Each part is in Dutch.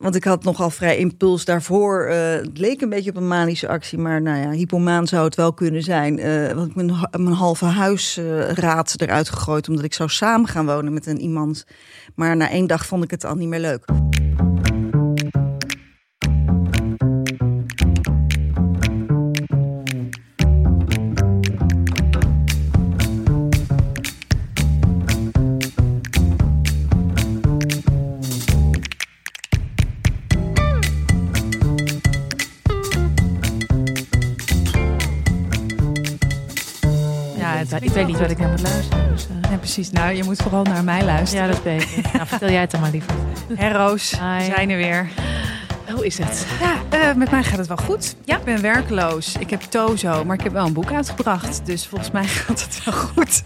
Want ik had nogal vrij impuls daarvoor. eh, het leek een beetje op een manische actie, maar nou ja, hypomaan zou het wel kunnen zijn. Eh, want ik mijn, mijn halve huisraad eruit gegooid, omdat ik zou samen gaan wonen met een iemand. Maar na één dag vond ik het al niet meer leuk. Precies. Nou, je moet vooral naar mij luisteren. ja, dat weet ik. Nou, vertel jij het dan maar liever. Hè, Roos, we zijn er weer. Hoe is het? Ja, eh, met mij gaat het wel goed. Ja. Ik ben werkloos. Ik heb Tozo, maar ik heb wel een boek uitgebracht. Dus volgens mij gaat het wel goed.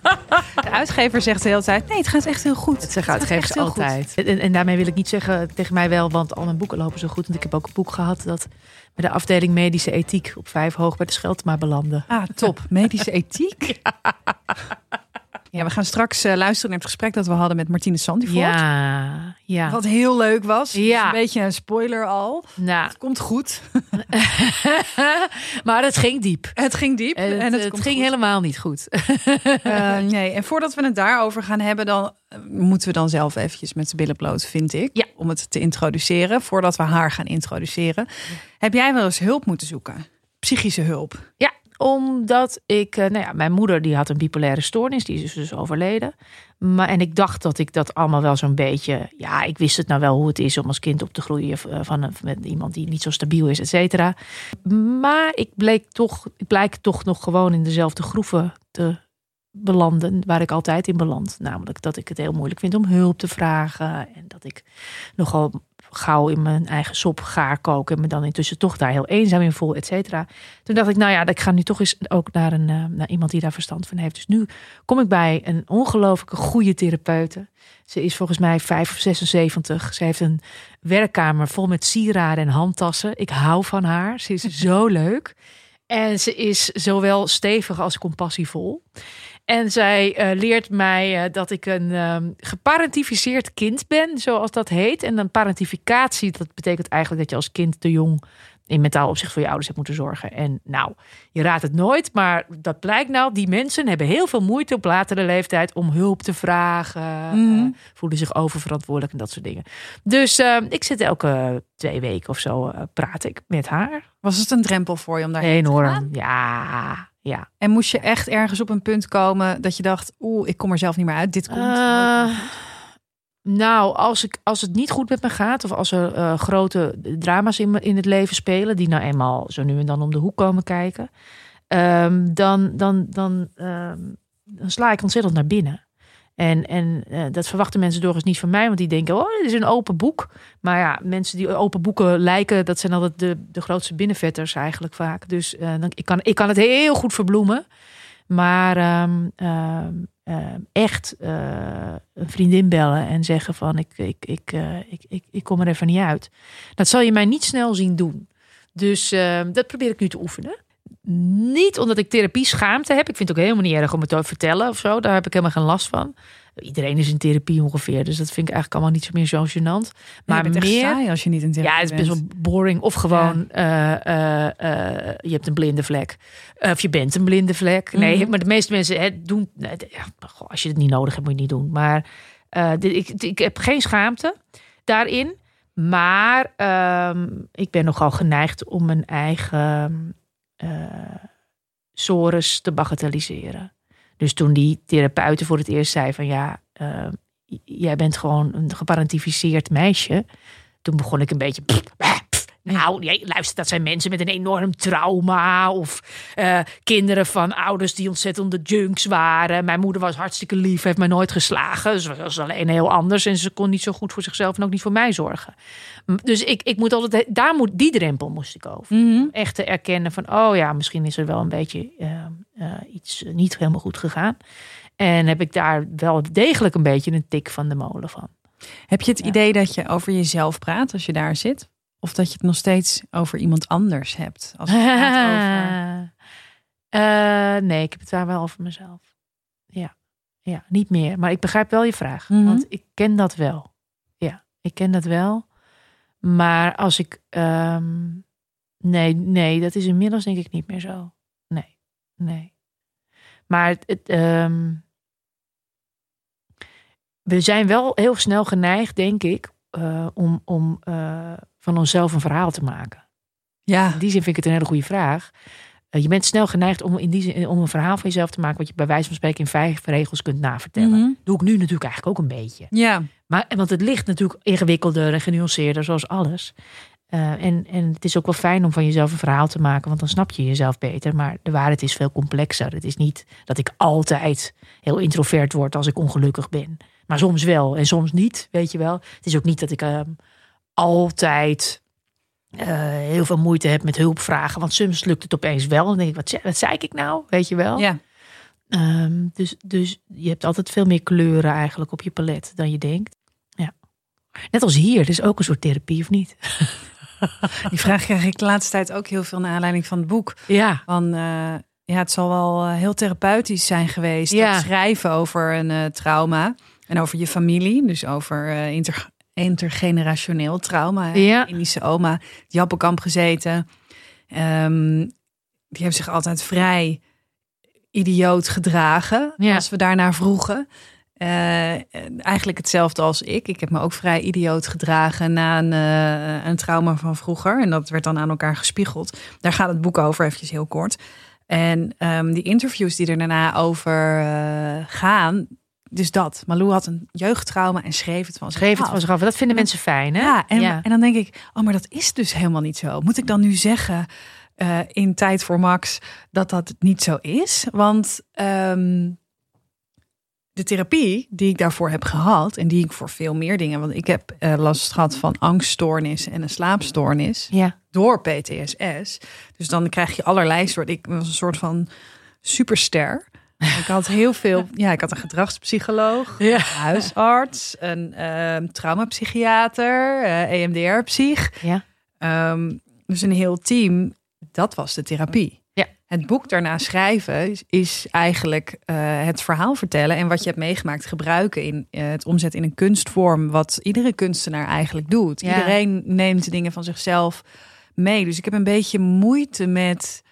De uitgever zegt de hele tijd, nee, het gaat echt heel goed. Het zeggen uitgevers altijd. En, en daarmee wil ik niet zeggen tegen mij wel, want al mijn boeken lopen zo goed. Want ik heb ook een boek gehad dat met de afdeling medische ethiek op vijf hoog bij de Scheltema belandde. Ah, top. Medische ethiek. Ja. We gaan straks eh, luisteren naar het gesprek dat we hadden met Martine Sandivoort. Ja, ja. Wat heel leuk was. Dus Ja. Een beetje een spoiler al. Nou, Het komt goed. maar het ging diep. Het ging diep. En het, en het, ging goed. helemaal niet goed. Eh, nee, en voordat we het daarover gaan hebben, dan eh, moeten we dan zelf eventjes met de billen bloot, vind ik. Ja. Om het te introduceren, voordat we haar gaan introduceren. Heb jij wel eens hulp moeten zoeken? Psychische hulp. Ja, omdat ik, eh, nou ja, mijn moeder die had een bipolaire stoornis, die is dus overleden. Maar, en ik dacht dat ik dat allemaal wel zo'n beetje, ja, ik wist het nou wel hoe het is om als kind op te groeien eh, van een, met iemand die niet zo stabiel is, et cetera. Maar ik bleek toch, ik blijk toch nog gewoon in dezelfde groeven te belanden waar ik altijd in beland. Namelijk dat ik het heel moeilijk vind om hulp te vragen en dat ik nogal gauw in mijn eigen sop gaar koken en me dan intussen toch daar heel eenzaam in voel, et cetera. Toen dacht ik, nou ja, ik ga nu toch eens ook naar, een, eh, naar iemand die daar verstand van heeft. Dus nu kom ik bij een ongelooflijke goede therapeute. Ze is volgens mij 5 of 76. Ze heeft een werkkamer vol met sieraden en handtassen. Ik hou van haar. Ze is zo leuk. En ze is zowel stevig als compassievol. En zij eh, leert mij eh, dat ik een ehm geparentificeerd kind ben, zoals dat heet. En een parentificatie, dat betekent eigenlijk dat je als kind te jong in mentaal opzicht voor je ouders hebt moeten zorgen. En nou, je raadt het nooit, maar dat blijkt nou, die mensen hebben heel veel moeite op latere leeftijd om hulp te vragen. Mhm. eh, voelen zich oververantwoordelijk en dat soort dingen. Dus eh, ik zit elke twee weken of zo, praat ik met haar. Was het een drempel voor je om daarheen te gaan? Ja, ja. En moest je echt ergens op een punt komen dat je dacht, oeh, ik kom er zelf niet meer uit. Dit komt. Eh, nou, als, ik, als het niet goed met me gaat, of als er eh, grote drama's in, me, in het leven spelen, die nou eenmaal zo nu en dan om de hoek komen kijken, ehm, dan, dan, dan, ehm, dan sla ik ontzettend naar binnen. En, en eh, dat verwachten mensen doorgaans niet van mij, want die denken, oh, dit is een open boek. Maar ja, mensen die open boeken lijken, dat zijn altijd de, de grootste binnenvetters eigenlijk vaak. Dus eh, dan, ik, kan, ik kan het heel goed verbloemen. Maar ehm, ehm, ehm, echt eh, een vriendin bellen en zeggen van ik, ik, ik, eh, ik, ik, ik kom er even niet uit. Dat zal je mij niet snel zien doen. Dus ehm, dat probeer ik nu te oefenen. Niet omdat ik therapie schaamte heb. Ik vind het ook helemaal niet erg om het te vertellen of zo. Daar heb ik helemaal geen last van. Iedereen is in therapie ongeveer. Dus dat vind ik eigenlijk allemaal niet zo meer zo gênant. Maar meer... saai als je niet in therapie Ja, het is best wel boring. Of gewoon, eh, eh, eh, je hebt een blinde vlek. Of je bent een blinde vlek. Nee, Mhm. maar de meeste mensen hè, doen... nee, goh, als je het niet nodig hebt, moet je het niet doen. Maar dit, ik, ik heb geen schaamte daarin. Maar ehm, ik ben nogal geneigd om mijn eigen sores te bagatelliseren. Dus toen die therapeuten voor het eerst zei van ja, eh, jij bent gewoon een geparentificeerd meisje. Toen begon ik een beetje. Nou, nee, luister, dat zijn mensen met een enorm trauma. Of eh, kinderen van ouders die ontzettende junks waren. Mijn moeder was hartstikke lief, heeft mij nooit geslagen. Dus ze was alleen heel anders. En ze kon niet zo goed voor zichzelf en ook niet voor mij zorgen. Dus ik, ik moet altijd, daar moet, die drempel moest ik over. Mhm. Echt te erkennen van, oh ja, misschien is er wel een beetje eh, eh, iets niet helemaal goed gegaan. En heb ik daar wel degelijk een beetje een tik van de molen van. Heb je het Ja. idee dat je over jezelf praat als je daar zit? Of dat je het nog steeds over iemand anders hebt? Als het gaat over... Eh, nee, ik heb het daar wel over mezelf. Ja. ja, niet meer. Maar ik begrijp wel je vraag. Mhm. Want ik ken dat wel. Ja, ik ken dat wel. Maar als ik. ehm, nee, nee, dat is inmiddels denk ik niet meer zo. Nee, nee. Maar het, het, ehm, we zijn wel heel snel geneigd, denk ik, eh, om, om eh, van onszelf een verhaal te maken. Ja. In die zin vind ik het een hele goede vraag. Eh, je bent snel geneigd om, in die zin, om een verhaal van jezelf te maken, wat je bij wijze van spreken in vijf regels kunt navertellen. Mhm. Doe ik nu natuurlijk eigenlijk ook een beetje. Ja. Maar, want het ligt natuurlijk ingewikkelder en genuanceerder, zoals alles. Eh, en, en het is ook wel fijn om van jezelf een verhaal te maken, want dan snap je jezelf beter. Maar de waarheid is veel complexer. Het is niet dat ik altijd heel introvert word als ik ongelukkig ben. Maar soms wel en soms niet, weet je wel. Het is ook niet dat ik ehm, altijd eh, heel veel moeite heb met hulp vragen. Want soms lukt het opeens wel. Dan denk ik, wat, ze- wat zei ik nou? Weet je wel? Ja. Ehm, dus, dus je hebt altijd veel meer kleuren eigenlijk op je palet dan je denkt. Ja. Net als hier, dus ook een soort therapie of niet? Die vraag krijg ik de laatste tijd ook heel veel naar aanleiding van het boek. Ja. Van, eh, ja, het zal wel eh, heel therapeutisch zijn geweest. Ja. Schrijven over een trauma. En over je familie. Dus over inter, intergenerationeel trauma. Ja. Indische oma. Die gezeten. Ehm, die heeft zich altijd vrij idioot gedragen. Ja. Als we daarnaar vroegen. Eh, eigenlijk hetzelfde als ik. Ik heb me ook vrij idioot gedragen na een, eh, een trauma van vroeger. En dat werd dan aan elkaar gespiegeld. Daar gaat het boek over, eventjes heel kort. En ehm, die interviews die er daarna over eh, gaan. Dus dat. Malou had een jeugdtrauma en schreef het van zich Schreef het af. van zich af. Dat vinden mensen fijn, hè? Ja, en, en dan denk ik, oh, maar dat is dus helemaal niet zo. Moet ik dan nu zeggen eh, in Tijd voor Max dat dat niet zo is? Want ehm, de therapie die ik daarvoor heb gehad en die ik voor veel meer dingen, want ik heb eh, last gehad van angststoornis en een slaapstoornis Ja. door PTSS. Dus dan krijg je allerlei soort. Ik was een soort van superster. Ik had heel veel. Ja, ik had een gedragspsycholoog, Ja. een huisarts, een ehm traumapsychiater, eh EMDR-psych. Ja. Ehm, dus een heel team. Dat was de therapie. Ja. Het boek daarna schrijven is, is eigenlijk eh, het verhaal vertellen en wat je hebt meegemaakt gebruiken in eh, het omzetten in een kunstvorm, wat iedere kunstenaar eigenlijk doet. Ja. Iedereen neemt dingen van zichzelf mee. Dus ik heb een beetje moeite met,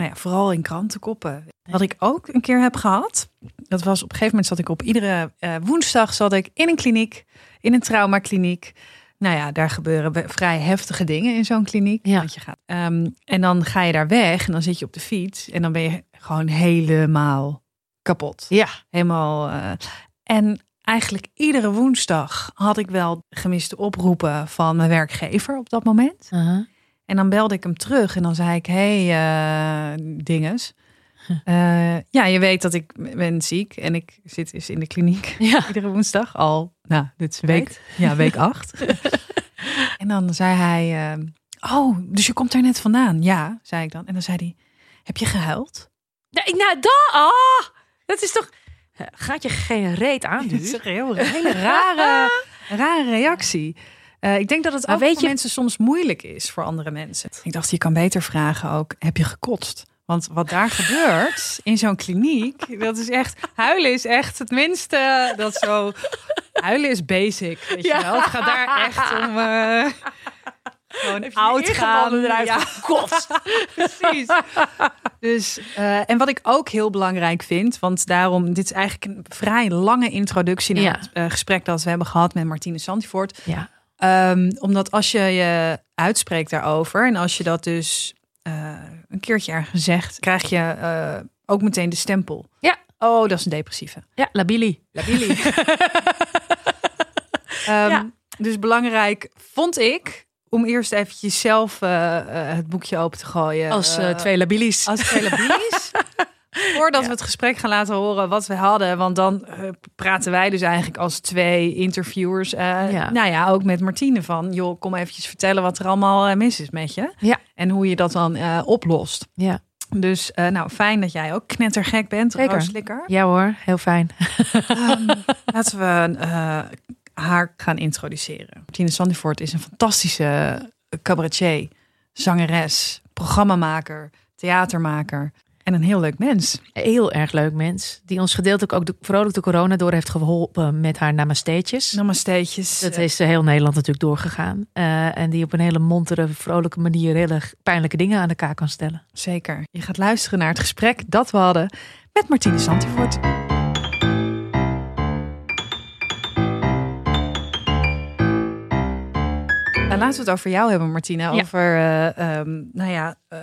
nou ja, vooral in krantenkoppen. Wat ik ook een keer heb gehad, dat was op een gegeven moment zat ik op iedere eh, woensdag zat ik in een kliniek, in een traumakliniek. Nou ja, daar gebeuren be- vrij heftige dingen in zo'n kliniek. Ja. Je gaat, ehm, en dan ga je daar weg en dan zit je op de fiets en dan ben je gewoon helemaal kapot. Ja. Helemaal. eh, en eigenlijk iedere woensdag had ik wel gemiste oproepen van mijn werkgever op dat moment. En dan belde ik hem terug en dan zei ik: Hey, eh, dinges. Eh, ja, je weet dat ik ben ziek en ik zit dus in de kliniek Ja. iedere woensdag al. Nou, dit is week, ja, week acht. en dan zei hij: eh, Oh, dus je komt daar net vandaan? Ja, zei ik dan. En dan zei hij: Heb je gehuild? Nee, nou, dat, ah, dat is toch... Gaat je geen reet aan, Dit is een heel, hele rare, rare reactie. Eh, ik denk dat het Maar ook weet voor je- mensen soms moeilijk is voor andere mensen. Ik dacht, je kan beter vragen ook, heb je gekotst? Want wat daar gebeurt in zo'n kliniek, dat is echt... Huilen is echt het minste. Dat zo... Huilen is basic, weet je wel. Het gaat daar echt om... eh gewoon oud gaan. eruit Ja. gekotst. Precies. Dus, eh, en wat ik ook heel belangrijk vind, want daarom, dit is eigenlijk een vrij lange introductie naar Ja. het gesprek dat we hebben gehad met Martine Santivoort. Ja. Ehm, omdat als je je uitspreekt daarover en als je dat dus eh, een keertje ergens zegt, krijg je eh, ook meteen de stempel. Ja. Oh, dat is een depressieve. Ja, labili. Labili. Ehm, Ja. Dus belangrijk vond ik om eerst eventjes zelf eh, het boekje open te gooien. Als twee labilis. als twee labilis. Voordat we het gesprek gaan laten horen wat we hadden. Want dan eh, praten wij dus eigenlijk als twee interviewers. eh, Ja. Nou ja, ook met Martine van... joh, kom eventjes vertellen wat er allemaal eh, mis is met je. Ja. En hoe je dat dan oplost. Ja. Dus nou, fijn dat jij ook knettergek bent. Roos Slikker. ja hoor, heel fijn. Ehm, laten we haar gaan introduceren. Martine Sandivoort is een fantastische cabaretier, zangeres, programmamaker, theatermaker. En een heel leuk mens. Heel erg leuk mens. Die ons gedeeltelijk ook de, vrolijk de corona door heeft geholpen met haar namasteetjes. Namasteetjes. Dat is heel Nederland natuurlijk doorgegaan. Uh, en die op een hele montere, vrolijke manier hele pijnlijke dingen aan elkaar kan stellen. Zeker. Je gaat luisteren naar het gesprek dat we hadden met Martine Santivoort. Laten we het over jou hebben, Martina. Ja. Over uh, um, nou ja, uh,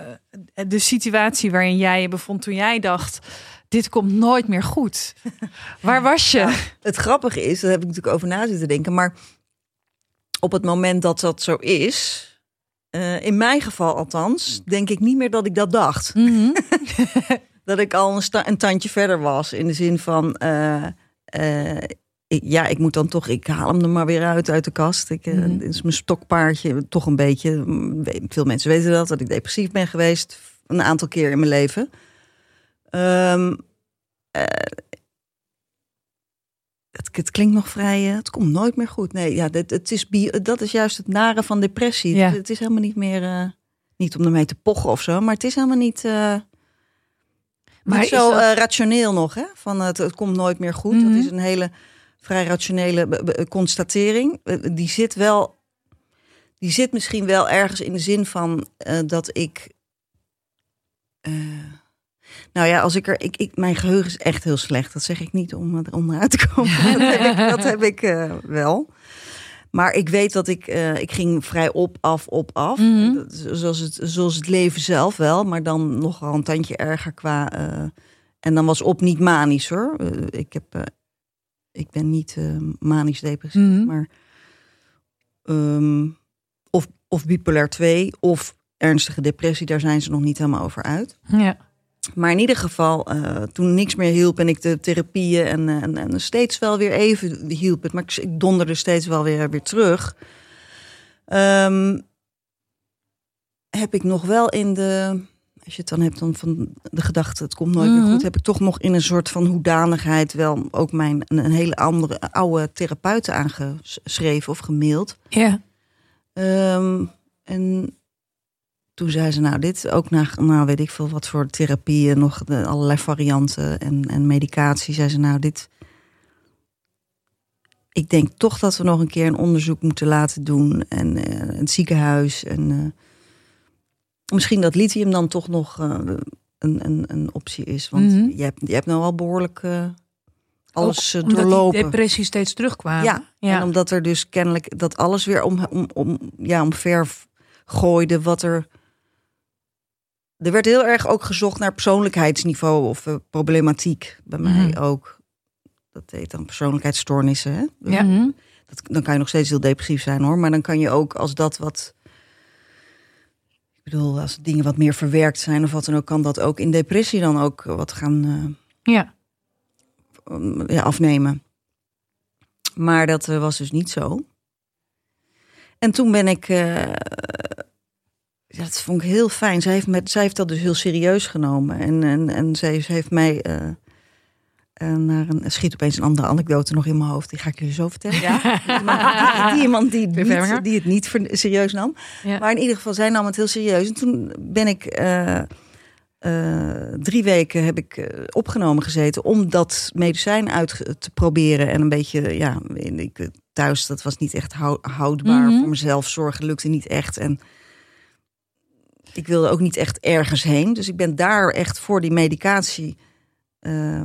de situatie waarin jij je bevond toen jij dacht: dit komt nooit meer goed. Waar was je? Ja, het grappige is, daar heb ik natuurlijk over na zitten denken, maar op het moment dat dat zo is, uh, in mijn geval althans, denk ik niet meer dat ik dat dacht. Mhm. Mm -hmm. dat ik al een, een, tandje verder was in de zin van. Ik, ja, ik moet dan toch, ik haal hem er maar weer uit uit de kast. Ik, mm. uh, is mijn stokpaardje toch een beetje. Veel mensen weten dat, dat ik depressief ben geweest. Een aantal keer in mijn leven. Um, uh, het, het, klinkt nog vrij. Uh, het komt nooit meer goed. Nee, ja, het, het is, dat is juist het nare van depressie. Ja. Het, het, is helemaal niet meer. eh, niet om ermee te pochen of zo, maar het is helemaal niet. eh, Maar niet zo dat- eh, rationeel nog, hè? Van het, het komt nooit meer goed. Mhm. Dat is een hele vrij rationele be- be- constatering. Eh, Die zit wel, die zit misschien wel ergens in de zin van eh, dat ik. eh, nou ja, als ik er. Ik, ik, mijn geheugen is echt heel slecht. Dat zeg ik niet om er onderuit te komen. dat heb ik, dat heb ik eh, wel. Maar ik weet dat ik. eh, ik ging vrij op, af, op, af. Mhm. Zoals, het, zoals het leven zelf wel. Maar dan nogal een tandje erger qua. eh, en dan was op niet manisch hoor. Eh, ik, heb, eh, ik ben niet eh, manisch depressief. Mhm. Maar. ehm, of, of bipolair 2 of ernstige depressie. Daar zijn ze nog niet helemaal over uit. Ja. Maar in ieder geval, eh, toen niks meer hielp en ik de therapieën en, en, en steeds wel weer even hielp het, maar ik, ik donderde steeds wel weer, weer terug. Ehm, heb ik nog wel in de, als je het dan hebt dan van de gedachte, het komt nooit Mhm. meer goed, heb ik toch nog in een soort van hoedanigheid wel ook mijn een, een hele andere oude therapeuten aangeschreven of gemaild. Ja. Ehm, en toen zei ze, nou, dit ook na, nou weet ik veel wat voor therapieën, nog de, allerlei varianten en, en medicatie. Zei ze, nou, dit. Ik denk toch dat we nog een keer een onderzoek moeten laten doen. En eh, het ziekenhuis. En eh, misschien dat lithium dan toch nog eh, een, een, een optie is. Want Mhm. je, hebt, je hebt nou al behoorlijk eh, alles eh, Omdat die doorlopen. depressie steeds terugkwamen. Ja, ja. en omdat er dus kennelijk dat alles weer om, om, om, ja, omver gooide wat er... Er werd heel erg ook gezocht naar persoonlijkheidsniveau of problematiek. Bij mij Mhm. ook. Dat heet dan persoonlijkheidsstoornissen. Hè? Ja. Mhm. Dat, dan kan je nog steeds heel depressief zijn hoor. Maar dan kan je ook als dat wat... Ik bedoel, als dingen wat meer verwerkt zijn of wat dan ook... kan dat ook in depressie dan ook wat gaan... eh, ja. um, ja, afnemen. Maar dat eh, was dus niet zo. En toen ben ik. eh, dat vond ik heel fijn. Zij heeft, met, zij heeft dat dus heel serieus genomen. En, en, en zij heeft mij. Naar een, schiet opeens een andere anekdote nog in mijn hoofd. Die ga ik jullie zo vertellen. Ja. Die, die iemand die, het Cliffhanger. niet, die het niet ver- serieus nam. Ja. Maar in ieder geval, zij nam het heel serieus. En toen ben ik eh, eh, drie weken heb ik eh, opgenomen gezeten om dat medicijn uit te proberen. En een beetje, ja, ik, thuis, dat was niet echt hou- houdbaar. Mhm. Voor mezelf zorgen lukte niet echt. En ik wilde ook niet echt ergens heen. Dus ik ben daar echt voor die medicatie. eh,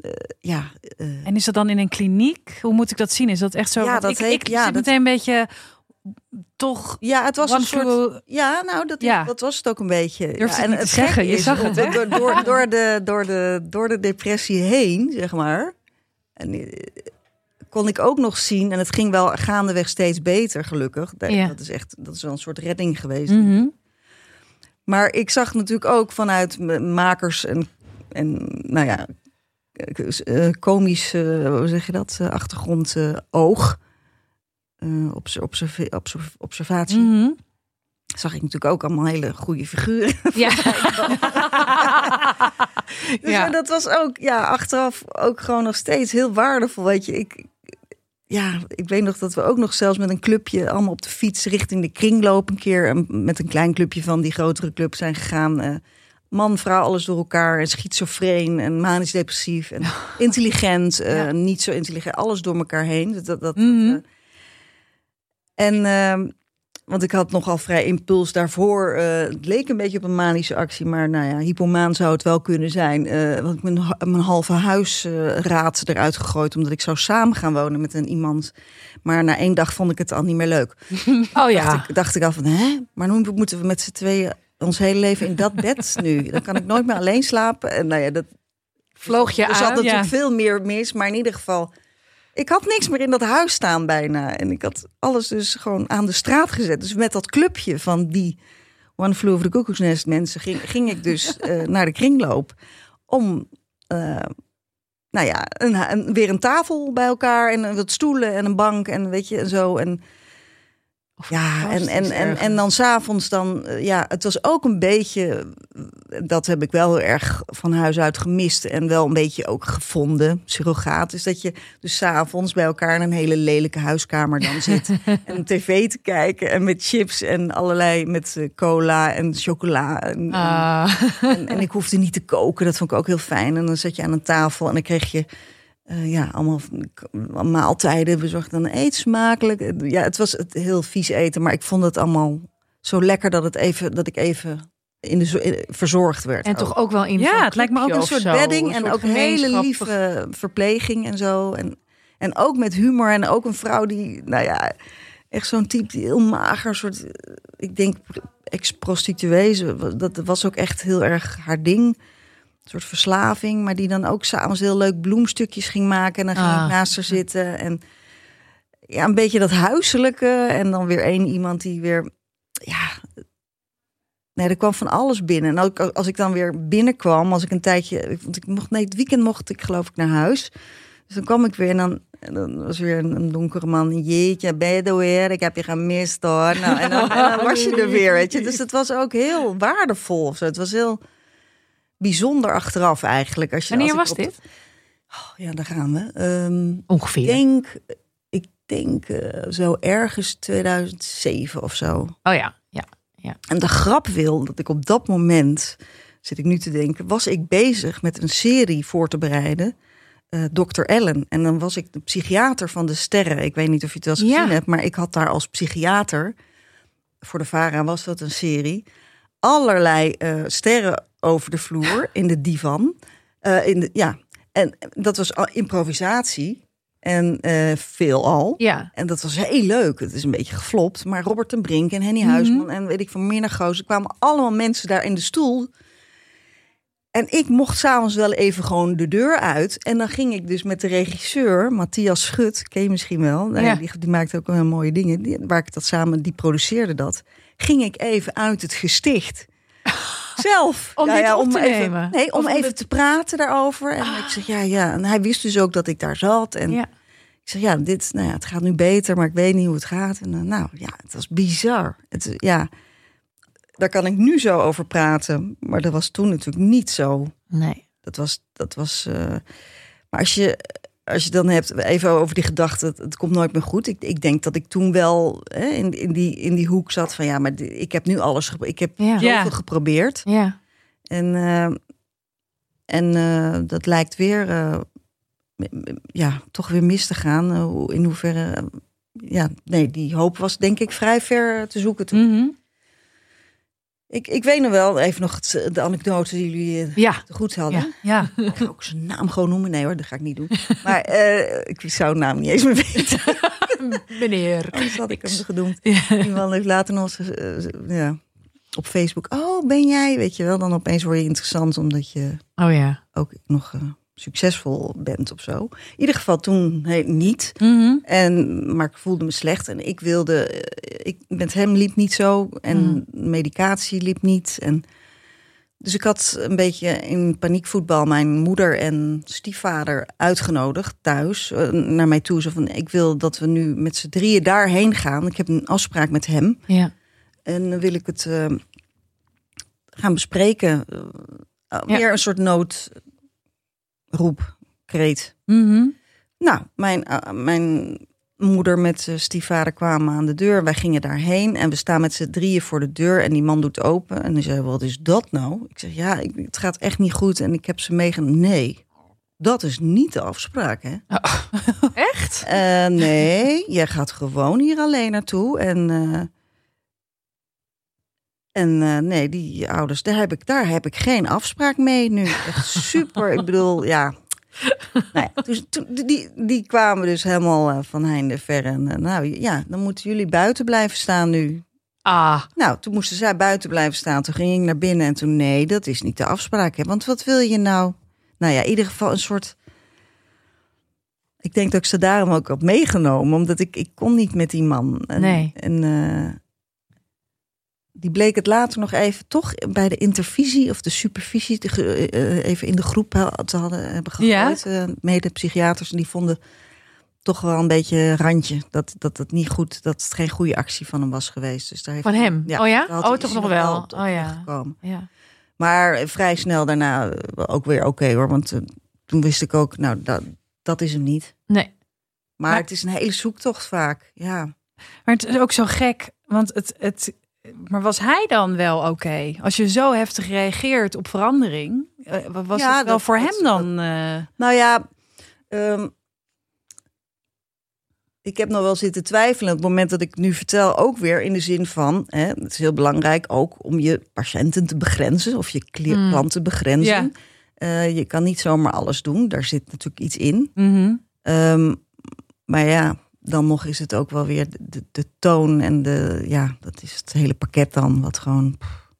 eh, ja, eh, En is dat dan in een kliniek? Hoe moet ik dat zien? Is dat echt zo? Ja, Want dat ik, heet- ik ja, zit dat- meteen een beetje toch. ja, het was een soort. Ja, nou, dat, Ja. dat was het ook een beetje. Ja, het niet te zeggen, je zag het, hè? Door, door, door, de, door, de, door de depressie heen, zeg maar. En, eh, kon ik ook nog zien, en het ging wel gaandeweg steeds beter, gelukkig. Dat, Ja. dat is echt, dat is wel een soort redding geweest. Mhm. Maar ik zag natuurlijk ook vanuit makers en, en nou ja, komisch, eh, hoe zeg je dat, eh, achtergrond eh, oog. eh, obs- observe- observ- observatie. Mhm. Zag ik natuurlijk ook allemaal hele goede figuren. Ja. Dus Ja. dat was ook, ja, achteraf ook gewoon nog steeds heel waardevol. Weet je, ik, ja, ik weet nog dat we ook nog zelfs met een clubje allemaal op de fiets richting de kringloop een keer en met een klein clubje van die grotere club zijn gegaan. eh, man, vrouw, alles door elkaar. En schizofreen en manisch depressief. En intelligent, eh, Ja. niet zo intelligent. Alles door elkaar heen. Dat, dat, dat, Mhm. eh, en, ehm, want ik had nogal vrij impuls daarvoor. eh, het leek een beetje op een manische actie. Maar nou ja, hypomaan zou het wel kunnen zijn. want ik mijn, mijn halve huisraad eruit gegooid. Omdat ik zou samen gaan wonen met een iemand. Maar na één dag vond ik het al niet meer leuk. Oh ja. Dacht, ik, dacht ik al van, hè? Maar nu moeten we met z'n tweeën ons hele leven in dat bed nu. Dan kan ik nooit meer alleen slapen. En nou ja, dat Vloog je er zat aan? natuurlijk ja. veel meer mis. Maar in ieder geval, ik had niks meer in dat huis staan bijna. En ik had alles dus gewoon aan de straat gezet. Dus met dat clubje van die One Flew Over the Cuckoo's Nest mensen... ging, ging ik dus eh, naar de kringloop om... eh, nou ja, een, een- weer een tafel bij elkaar en wat stoelen en een bank en weet je en zo. En ja, en, en, en, en dan s'avonds dan, eh, ja, het was ook een beetje, eh, dat heb ik wel heel erg van huis uit gemist en wel een beetje ook gevonden, surrogaat. is dat je dus s'avonds bij elkaar in een hele lelijke huiskamer dan zit en tv te kijken en met chips en allerlei, met eh, cola en chocola. En, en- Ah. en, en ik hoefde niet te koken, dat vond ik ook heel fijn. En dan zat je aan een tafel en dan kreeg je eh, ja, allemaal maaltijden bezorgd. Dan eet smakelijk. Ja, het was het heel vies eten, maar ik vond het allemaal zo lekker dat, het even, dat ik even in de, in- verzorgd werd. En toch ook wel in Ja, het lijkt me ook een soort zo, bedding een en soort ook hele lieve verpleging en zo. En, en ook met humor en ook een vrouw die, nou ja, echt zo'n type die heel mager, soort, eh, ik denk ex-prostituee. Ze- Dat was ook echt heel erg haar ding. Soort verslaving, maar die dan ook s'avonds heel leuk bloemstukjes ging maken. En dan ging Ah. ik naast haar zitten. En ja, een beetje dat huiselijke. En dan weer één iemand die weer, ja, Nee, er kwam van alles binnen. En ook als ik dan weer binnenkwam, als ik een tijdje. Want ik mocht, nee, het weekend mocht ik geloof ik naar huis. Dus dan kwam ik weer en dan, en dan was weer een, een donkere man. Jeetje, ben je er weer? Ik heb je gemist hoor. Nou, en, dan, en dan was je er weer, weet je. Dus het was ook heel waardevol. zo. Het was heel bijzonder achteraf eigenlijk. Als je, Wanneer als was dit? Oh, ja, daar gaan we. Ehm, Ongeveer. ik denk, ik denk eh, zo ergens 2007 of zo. Oh ja, ja. En de grap wil dat ik op dat moment, zit ik nu te denken, was ik bezig met een serie voor te bereiden. eh Dr. Ellen. En dan was ik de psychiater van de sterren. Ik weet niet of je het wel eens Ja. gezien hebt, maar ik had daar als psychiater, voor de VARA was dat een serie, allerlei eh, sterren over de vloer in de divan. Eh, in de, ja, en dat was al improvisatie en eh veelal. Ja. En dat was heel leuk. Het is een beetje geflopt. Maar Robert ten Brink en Henny Huisman en weet ik van Mirna Goos. Kwamen allemaal mensen daar in de stoel. En ik mocht s'avonds wel even gewoon de deur uit. En dan ging ik dus met de regisseur, Matthias Schut, ken je misschien wel. Ja. die, die maakte ook wel mooie dingen. Die, waar ik dat samen, die produceerde dat. Ging ik even uit het gesticht. Zelf. Om dit op te even, nemen? Nee, om even dit- te praten daarover. En ik zeg, ja, ja. En hij wist dus ook dat ik daar zat. En ja. ik zeg, ja, dit, nou ja, het gaat nu beter, maar ik weet niet hoe het gaat. En eh, nou, ja, het was bizar. Het, is- ja, daar kan ik nu zo over praten, maar dat was toen natuurlijk niet zo. Nee. Dat was, dat was. eh, maar als je, als je dan hebt, even over die gedachte, het, het komt nooit meer goed. Ik, ik denk dat ik toen wel hè, in, in, die, in die hoek zat van, ja, maar ik heb nu alles, ik heb Ja. zoveel Ja. geprobeerd. Ja. En, eh, en eh, dat lijkt weer, eh, ja, toch weer mis te gaan. In hoeverre, ja, nee, die hoop was denk ik vrij ver te zoeken toen. Mhm. Ik, ik weet nog wel, even nog het, de anekdote die jullie eh, Ja. te goed hadden. Ja. Ik ga ook zijn naam gewoon noemen. Nee hoor, dat ga ik niet doen. Maar eh, ik zou de naam niet eens meer weten. Meneer. Anders had ik hem X. genoemd. Ja. Die man heeft later nog eh, ja, op Facebook. Oh, ben jij? Weet je wel, dan opeens word je interessant omdat je Oh ja. ook nog succesvol bent of zo. In ieder geval toen hey, niet. Mhm. En, maar ik voelde me slecht en ik wilde, eh, ik, met hem liep niet zo en medicatie liep niet. En, dus ik had een beetje in paniekvoetbal mijn moeder en stiefvader uitgenodigd thuis eh, naar mij toe. Zo van, ik wil dat we nu met z'n drieën daarheen gaan. Ik heb een afspraak met hem. Ja. En dan wil ik het eh, gaan bespreken. Ja. Weer een soort noodroep, kreet. Mhm. Nou, mijn, eh, mijn moeder met zijn stiefvader kwamen aan de deur. Wij gingen daarheen en we staan met z'n drieën voor de deur. En die man doet open en die zei, wat is dat nou? Ik zeg, ja, ik, het gaat echt niet goed en ik heb ze meegenomen. Nee, dat is niet de afspraak, hè? Echt? Eh, nee, jij gaat gewoon hier alleen naartoe. En, eh, en eh, nee, die ouders, daar heb, ik, daar heb ik geen afspraak mee nu. Echt super. ik bedoel, ja. Nou ja, dus, die, die kwamen dus helemaal eh, van heinde ver. En eh, nou ja, dan moeten jullie buiten blijven staan nu. Ah, Nou, toen moesten zij buiten blijven staan. Toen ging ik naar binnen en toen, nee, dat is niet de afspraak. Hè? Want wat wil je nou? Nou ja, in ieder geval een soort... Ik denk dat ik ze daarom ook had meegenomen. Omdat ik, ik kon niet met die man. En, Nee. En die bleek het later nog even toch bij de intervisie of de supervisie... te ge- eh, even in de groep te hadden, hebben Ja? gegooid. eh, mede-psychiaters. En die vonden toch wel een beetje randje. Dat, dat het niet goed, dat het geen goede actie van hem was geweest. Dus daar heeft Van hem? Oh ja? daar had Oh, toch hij nog wel. op- op Oh ja. ja. Maar eh, vrij snel daarna eh, ook weer oké hoor. Want eh, toen wist ik ook, nou, dat, dat is hem niet. Nee. Maar, Maar- het is een hele zoektocht vaak. Ja. Maar het is ook zo gek, want het, het, maar was hij dan wel oké? Als je zo heftig reageert op verandering, eh, was Ja, het wel dat- voor dat- hem dan? eh, Nou ja, ehm, ik heb nog wel zitten twijfelen. Op het moment dat ik nu vertel, ook weer in de zin van: hè, het is heel belangrijk ook om je patiënten te begrenzen of je Mm. klanten te begrenzen. Ja. Eh, je kan niet zomaar alles doen. Daar zit natuurlijk iets in. mhm. Ehm, maar ja, dan nog is het ook wel weer de, de, toon en de, ja, dat is het hele pakket dan, wat gewoon, pff,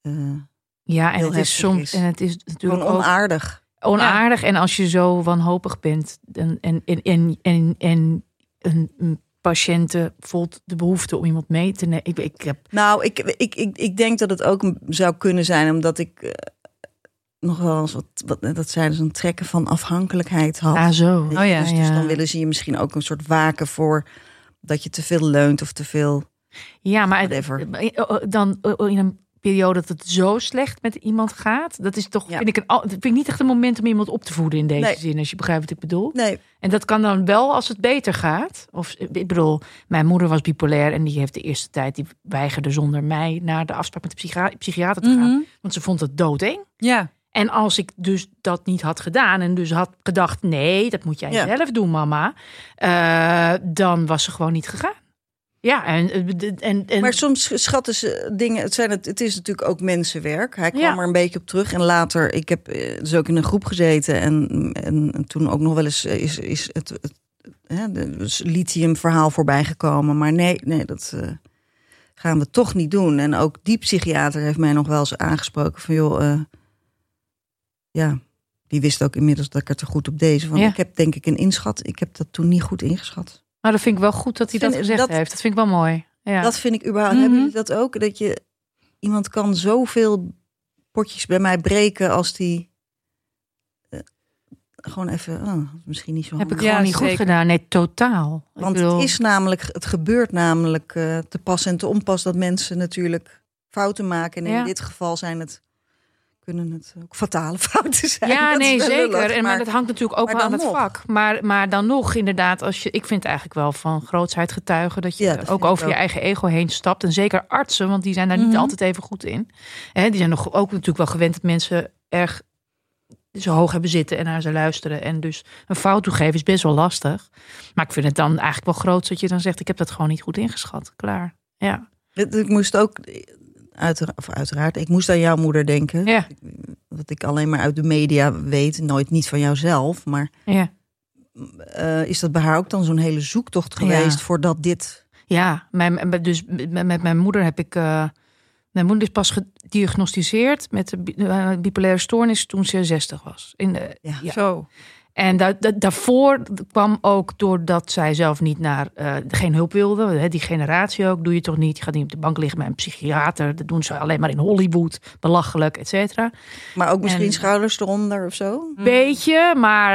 eh, Ja, en het is soms is. en het is natuurlijk gewoon onaardig. onaardig. En als je zo wanhopig bent en, en, en, en, en, en een, een voelt de behoefte om iemand mee te nemen. Ik, ik heb, Nou, ik, ik, ik, ik denk dat het ook zou kunnen zijn, omdat ik eh, nog wel eens wat, wat, dat zijn dus een trekken van afhankelijkheid had. ah, zo. Je, Oh ja, dus, dus ja. dan willen ze je misschien ook een soort waken voor dat je te veel leunt of te veel. Ja, maar het- Whatever. dan in een periode dat het zo slecht met iemand gaat, dat is toch, Ja. vind ik, een, dat vind ik niet echt een moment om iemand op te voeden in deze Nee. zin, als je begrijpt wat ik bedoel. Nee, En dat kan dan wel als het beter gaat. Of ik bedoel, mijn moeder was bipolair en die heeft de eerste tijd die weigerde zonder mij naar de afspraak met de psychia- psychiater te gaan, Mhm. want ze vond het doodeng. Ja, En als ik dus dat niet had gedaan en dus had gedacht: nee, dat moet jij Ja. zelf doen, mama, eh, dan was ze gewoon niet gegaan. Ja, en, en, en maar soms schatten ze dingen. Het, zijn het, het is natuurlijk ook mensenwerk. Hij kwam Ja. er een beetje op terug. En later, ik heb eh, dus ook in een groep gezeten. En, en, en toen ook nog wel eens eh, is, is het, het, de dus lithium-verhaal voorbij gekomen. Maar nee, nee, dat eh, gaan we toch niet doen. En ook die psychiater heeft mij nog wel eens aangesproken van joh, eh, ja, die wist ook inmiddels dat ik er te goed op deze. Want Ja. ik heb denk ik een inschat. Ik heb dat toen niet goed ingeschat. maar dat vind ik wel goed dat hij dat gezegd dat- heeft. Dat vind ik wel mooi. Ja. Dat vind ik überhaupt. Mhm. Hebben jullie dat ook? Dat je iemand kan zoveel potjes bij mij breken als die eh, gewoon even. Oh, misschien niet zo. heb ik. Ja, gewoon niet goed gedaan. Nee, totaal. Want bedoel, het is namelijk, het gebeurt namelijk eh, te pas en te onpas dat mensen natuurlijk fouten maken. En Ja. in dit geval zijn het kunnen het ook fatale fouten zijn. Ja, Dat nee, zeker. lullig, en, maar, dat hangt natuurlijk ook wel aan het nog. vak. Maar, maar dan nog, inderdaad, als je, ik vind eigenlijk wel van grootsheid getuigen dat je Ja, dat vind ook over je ook. eigen ego heen stapt. En zeker artsen, want die zijn daar niet Mhm. altijd even goed in. Hè, die zijn nog ook natuurlijk wel gewend dat mensen erg zo hoog hebben zitten en naar ze luisteren. En dus een fout toegeven is best wel lastig. Maar ik vind het dan eigenlijk wel groot dat je dan zegt: ik heb dat gewoon niet goed ingeschat. Klaar. Ja. Ik moest ook, uiteraard, of uiteraard, ik moest aan jouw moeder denken. Ja. Wat ik alleen maar uit de media weet, nooit niet van jouzelf. Maar Ja. eh, is dat bij haar ook dan zo'n hele zoektocht geweest Ja. voordat dit. Ja, mijn, dus met, mijn moeder heb ik. eh, mijn moeder is pas gediagnosticeerd met de eh, bipolaire stoornis toen ze 60 was. In de, Ja. ja. zo. En da, da- daarvoor kwam ook doordat zij zelf niet naar eh, geen hulp wilde. Hè, die generatie ook, doe je toch niet. Je gaat niet op de bank liggen met een psychiater. Dat doen ze alleen maar in Hollywood. Belachelijk, et cetera. Maar ook misschien En- schouders eronder of zo. Beetje, maar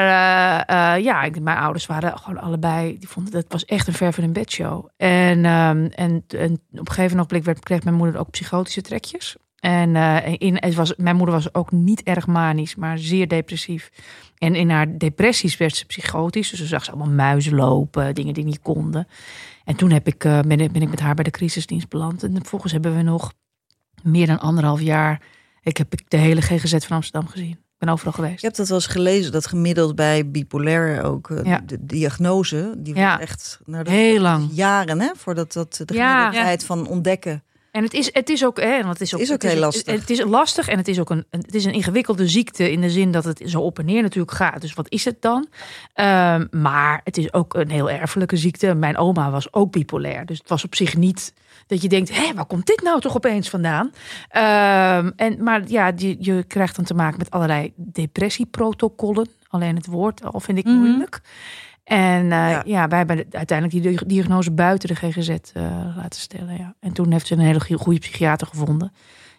eh, eh, ja, ik, mijn ouders waren gewoon allebei. Die vonden dat was echt een verven in bed show. En, ehm, en, en op een gegeven moment werd, kreeg mijn moeder ook psychotische trekjes. En in, het was, mijn moeder was ook niet erg manisch, maar zeer depressief. En in haar depressies werd ze psychotisch. Dus ze zag ze allemaal muizen lopen, dingen die niet konden. En toen heb ik, eh, ben, ik, ben ik met haar bij de crisisdienst beland. En vervolgens hebben we nog meer dan anderhalf jaar... Ik heb de hele GGZ van Amsterdam gezien. Ik ben overal geweest. Ik heb dat wel eens gelezen, dat gemiddeld bij bipolair ook eh, Ja. de diagnose, die Ja. wordt echt nou, dat Heel lang. jaren hè, voordat dat de Ja. gemiddelde tijd van ontdekken. En het is, het is ook, hè, want het is ook, Is ook het heel lastig. Het is lastig en het is ook een, het is een ingewikkelde ziekte in de zin dat het zo op en neer natuurlijk gaat. Dus wat is het dan? Ehm, maar het is ook een heel erfelijke ziekte. Mijn oma was ook bipolair, dus het was op zich niet dat je denkt, hé, waar komt dit nou toch opeens vandaan? Ehm, en, maar ja, je, je krijgt dan te maken met allerlei depressieprotocollen. Alleen het woord al vind ik Mhm. moeilijk. En eh, Ja. ja. wij hebben uiteindelijk die di- diagnose buiten de GGZ eh, laten stellen. Ja. En toen heeft ze een hele goe- goede psychiater gevonden.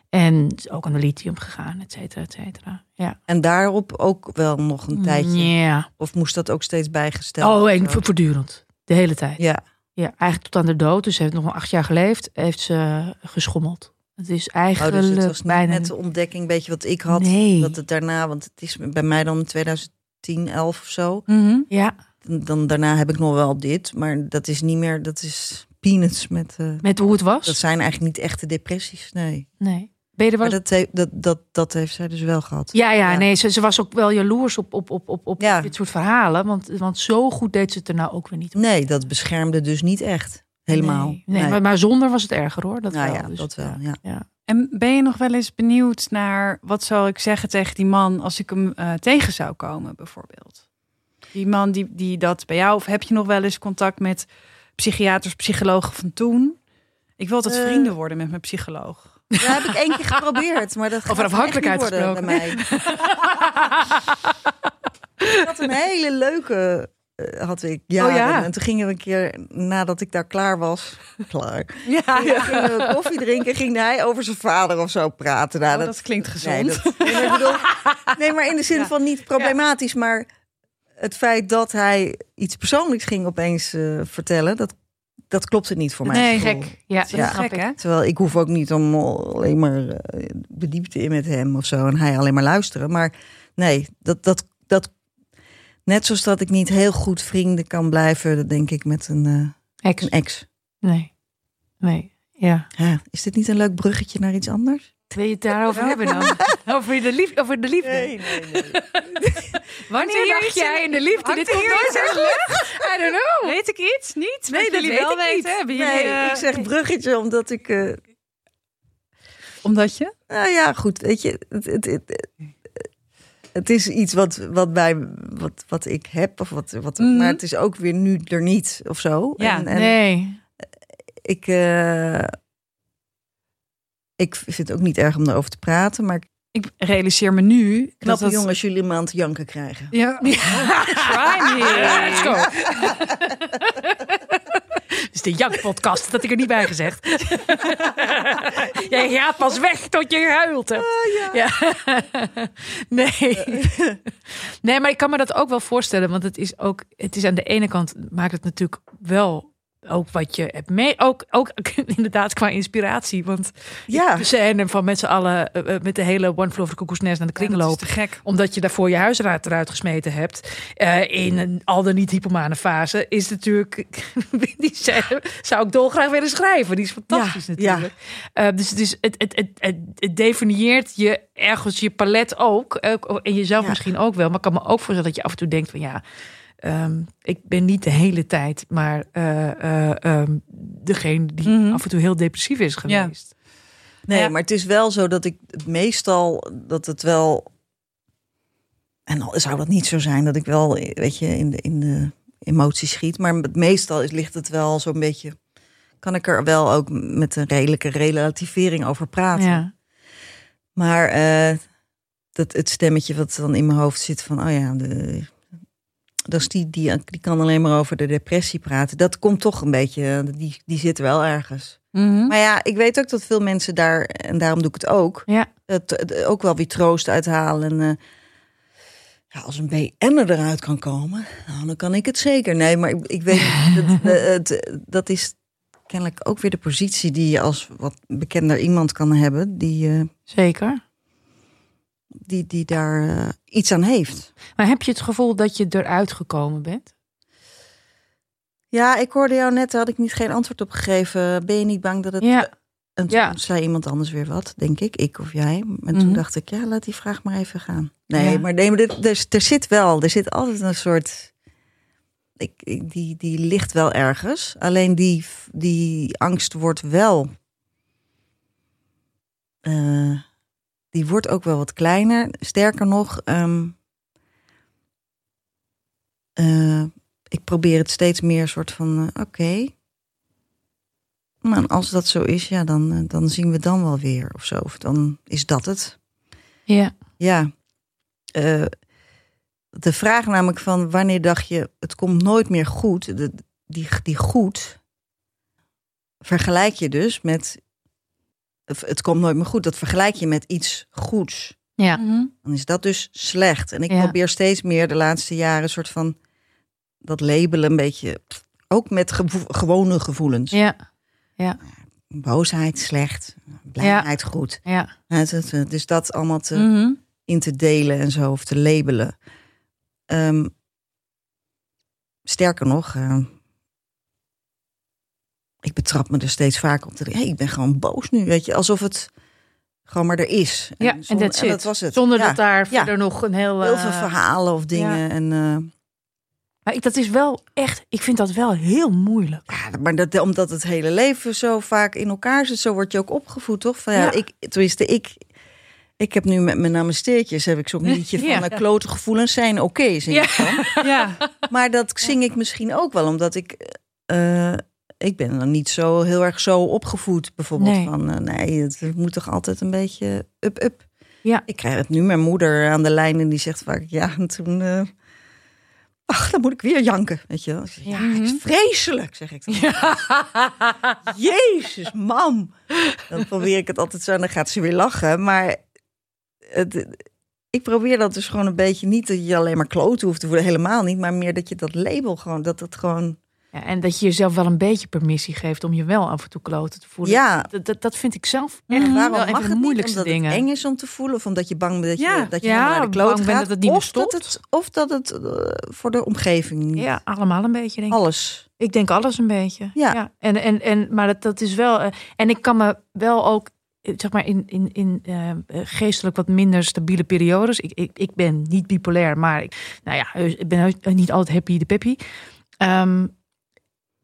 En is ook aan de lithium gegaan, et cetera, et cetera. Ja. En daarop ook wel nog een tijdje. Ja. Of moest dat ook steeds bijgesteld? Oh, en voortdurend. De hele tijd. Ja, Ja, eigenlijk tot aan de dood. Dus ze heeft nog maar acht jaar geleefd. Heeft ze geschommeld. Het is oh, eigenlijk dus het was bijna... met de ontdekking, weet je wat ik had, Nee. dat het daarna, want het is bij mij dan 2010, 11 of zo. Mhm. Ja, Dan daarna heb ik nog wel dit, maar dat is niet meer, dat is peanuts met. eh, met hoe het was. dat zijn eigenlijk niet echte depressies, nee. Nee. Ben je er wel Maar dat, he- dat, dat, dat heeft zij dus wel gehad. Ja, ja, Ja. nee, ze, ze was ook wel jaloers op, op, op, op, op Ja. dit soort verhalen. Want, want zo goed deed ze het er nou ook weer niet op. Nee, dat beschermde dus niet echt. Helemaal. Nee, nee, Maar, maar zonder was het erger hoor. Dat nou wel. ja, Dus, dat wel. Ja. ja. En ben je nog wel eens benieuwd naar wat zou ik zeggen tegen die man als ik hem eh, tegen zou komen, bijvoorbeeld? Die man die, die dat bij jou, of heb je nog wel eens contact met psychiaters, psychologen van toen? Ik wil altijd Eh. vrienden worden met mijn psycholoog. Dat heb ik één keer geprobeerd, maar dat Over afhankelijkheid worden bij mij. ik had een hele leuke, eh, had ik jaren. Oh ja. En toen gingen we een keer, nadat ik daar klaar was, klaar, Ja, gingen we koffie drinken, ging hij over zijn vader of zo praten. Nou, Oh, dat klinkt gezond. Nee, dat- bedoel, nee, maar in de zin van niet problematisch, maar het feit dat hij iets persoonlijks ging opeens eh, vertellen, dat, dat klopte niet voor mij. Nee, Gek. Ja, dat Ja. snap Gek, hè? Terwijl ik hoef ook niet om alleen maar eh, de diepte in met hem of zo. En hij alleen maar luisteren. Maar nee, dat, dat, dat, net zoals dat ik niet heel goed vrienden kan blijven, dat denk ik met een, eh, Ex. een ex. Nee. Nee. Ja. Ja, is dit niet een leuk bruggetje naar iets anders? Wil je het daarover hebben dan? Over de liefde? Over de liefde. nee, nee. Wanneer hier dacht jij in- de liefde? Dit komt nooit in zo lucht. I don't know. Weet ik iets? Niet? Nee, dat jullie weet wel ik weten. Hebben Nee, jullie, eh, ik zeg bruggetje omdat ik... eh, Omdat je? nou ja, goed, weet je... Het, het, het, het is iets wat, wat, bij, wat, wat ik heb, of wat, wat, Mhm. maar het is ook weer nu er niet of zo. Ja, en, en Nee. ik, eh, ik vind het ook niet erg om erover te praten, maar ik realiseer me nu. knap dat jongens jullie een maand janken krijgen. Ja. Try me. Let's go. Dit is de Jank-podcast, dat had ik er niet bij gezegd. Jij gaat pas weg tot je gehuild hebt. ja. Nee. nee, maar ik kan me dat ook wel voorstellen. Want het is ook, het is aan de ene kant maakt het natuurlijk wel ook wat je hebt mee. Ook, ook inderdaad qua inspiratie. Want Ja, scène van met z'n allen eh, eh, met de hele One Floor of the Cuckoo's Nest naar de kring Ja, lopen gek. omdat je daarvoor je huisraad eruit gesmeten hebt. eh, in een al dan niet hypomane fase. Is natuurlijk. die scène zou ik dolgraag willen schrijven. Die is fantastisch Ja, natuurlijk. Eh, dus het, is, het, het, het, het, het definieert je ergens je palet ook. en jezelf Ja. misschien ook wel. Maar ik kan me ook voorstellen dat je af en toe denkt van ja. Ehm, ik ben niet de hele tijd, maar eh, eh, ehm, degene die Mhm. af en toe heel depressief is Ja. geweest. nee, Ja. maar het is wel zo dat ik meestal dat het wel. En al zou dat niet zo zijn dat ik wel, weet je, in de, in de emoties schiet. Maar meestal is, ligt het wel zo'n beetje. Kan ik er wel ook met een redelijke relativering over praten. Ja. Maar eh, dat, het stemmetje wat dan in mijn hoofd zit van, oh ja, de, dat is die, die, die kan alleen maar over de depressie praten. Dat komt toch een beetje, die, die zit wel ergens. Mhm. Maar ja, ik weet ook dat veel mensen daar, en daarom doe ik het ook, Ja. het, het ook wel weer troost uithalen. En, eh, ja, als een BN'er eruit kan komen, nou, dan kan ik het zeker. Nee, maar ik, ik weet, dat, eh, het, dat is kennelijk ook weer de positie die je als wat bekender iemand kan hebben, die, eh, Zeker. Die, die daar eh, iets aan heeft. Maar heb je het gevoel dat je eruit gekomen bent? Ja, ik hoorde jou net, daar had ik niet geen antwoord op gegeven. Ben je niet bang dat het. Ja. En toen Ja. zei iemand anders weer wat, denk ik, ik of jij. En toen Mhm. dacht ik, ja, laat die vraag maar even gaan. Nee, Ja. maar, nee, maar er, er, er zit wel, er zit altijd een soort. Ik, ik- die, die ligt wel ergens. Alleen die, die angst wordt wel. eh, die wordt ook wel wat kleiner. Sterker nog, ehm, eh, ik probeer het steeds meer soort van, eh, oké. Maar als dat zo is, ja, dan, eh, dan zien we dan wel weer of zo. Of dan is dat het. Ja. Ja. De vraag namelijk van wanneer dacht je, het komt nooit meer goed. De, die, die goed vergelijk je dus met, het komt nooit meer goed. Dat vergelijk je met iets goeds. Ja. Dan is dat dus slecht. En ik Ja. probeer steeds meer de laatste jaren een soort van dat labelen een beetje, ook met gevo- gewone gevoelens. Ja. Boosheid slecht, blijheid goed. Ja. Ja, Dus dat allemaal te, Mhm. in te delen en zo, of te labelen. Ehm, sterker nog, eh, ik betrap me er steeds vaker op. Te, hey, ik ben gewoon boos nu, weet je, alsof het gewoon maar er is. Ja, en that's dat was het. Zonder Ja, dat daar Ja. verder nog een heel... heel eh, veel verhalen of dingen. En, eh, Maar ik, dat is wel echt... Ik vind dat wel heel moeilijk. ja, maar dat, omdat het hele leven zo vaak in elkaar zit, zo word je ook opgevoed, toch? Van, ja. Ik, tenminste, ik, ik heb nu met mijn namasteertjes heb ik zo'n liedje van Ja. klote gevoelens zijn oké, zing ik dan. Ja. Maar dat zing ik misschien ook wel, omdat ik. eh, ik ben dan niet zo heel erg zo opgevoed, bijvoorbeeld. Nee. Van eh, nee, het moet toch altijd een beetje up-up. Ja. Ik krijg het nu, mijn moeder aan de lijn en die zegt vaak: ja, en toen. eh, Ach, dan moet ik weer janken, weet je wel. Ik zeg, Ja, het is vreselijk, zeg ik dan. Jezus, mam. Dan probeer ik het altijd zo en dan gaat ze weer lachen. Maar het, ik probeer dat dus gewoon een beetje niet dat je alleen maar kloten hoeft te voelen, helemaal niet, maar meer dat je dat label gewoon, dat het gewoon, Ja, en dat je jezelf wel een beetje permissie geeft om je wel af en toe kloten te voelen. ja, Dat, dat, dat vind ik zelf echt waarom wel mag het niet? moeilijkste Omdat dingen. het eng is om te voelen, of omdat je bang bent dat je, Ja. dat je Ja, naar de kloot gaat, dat het niet of dat het, of dat het eh, voor de omgeving niet. Ja, allemaal een beetje denk ik. alles. Ik denk alles een beetje. Ja. En, en, en, maar dat, dat is wel. eh, en ik kan me wel ook, eh, zeg maar, in, in, in geestelijk wat minder stabiele periodes. Ik, ik, ik ben niet bipolair, maar ik, nou ja, ik ben niet altijd happy de peppy. Ehm,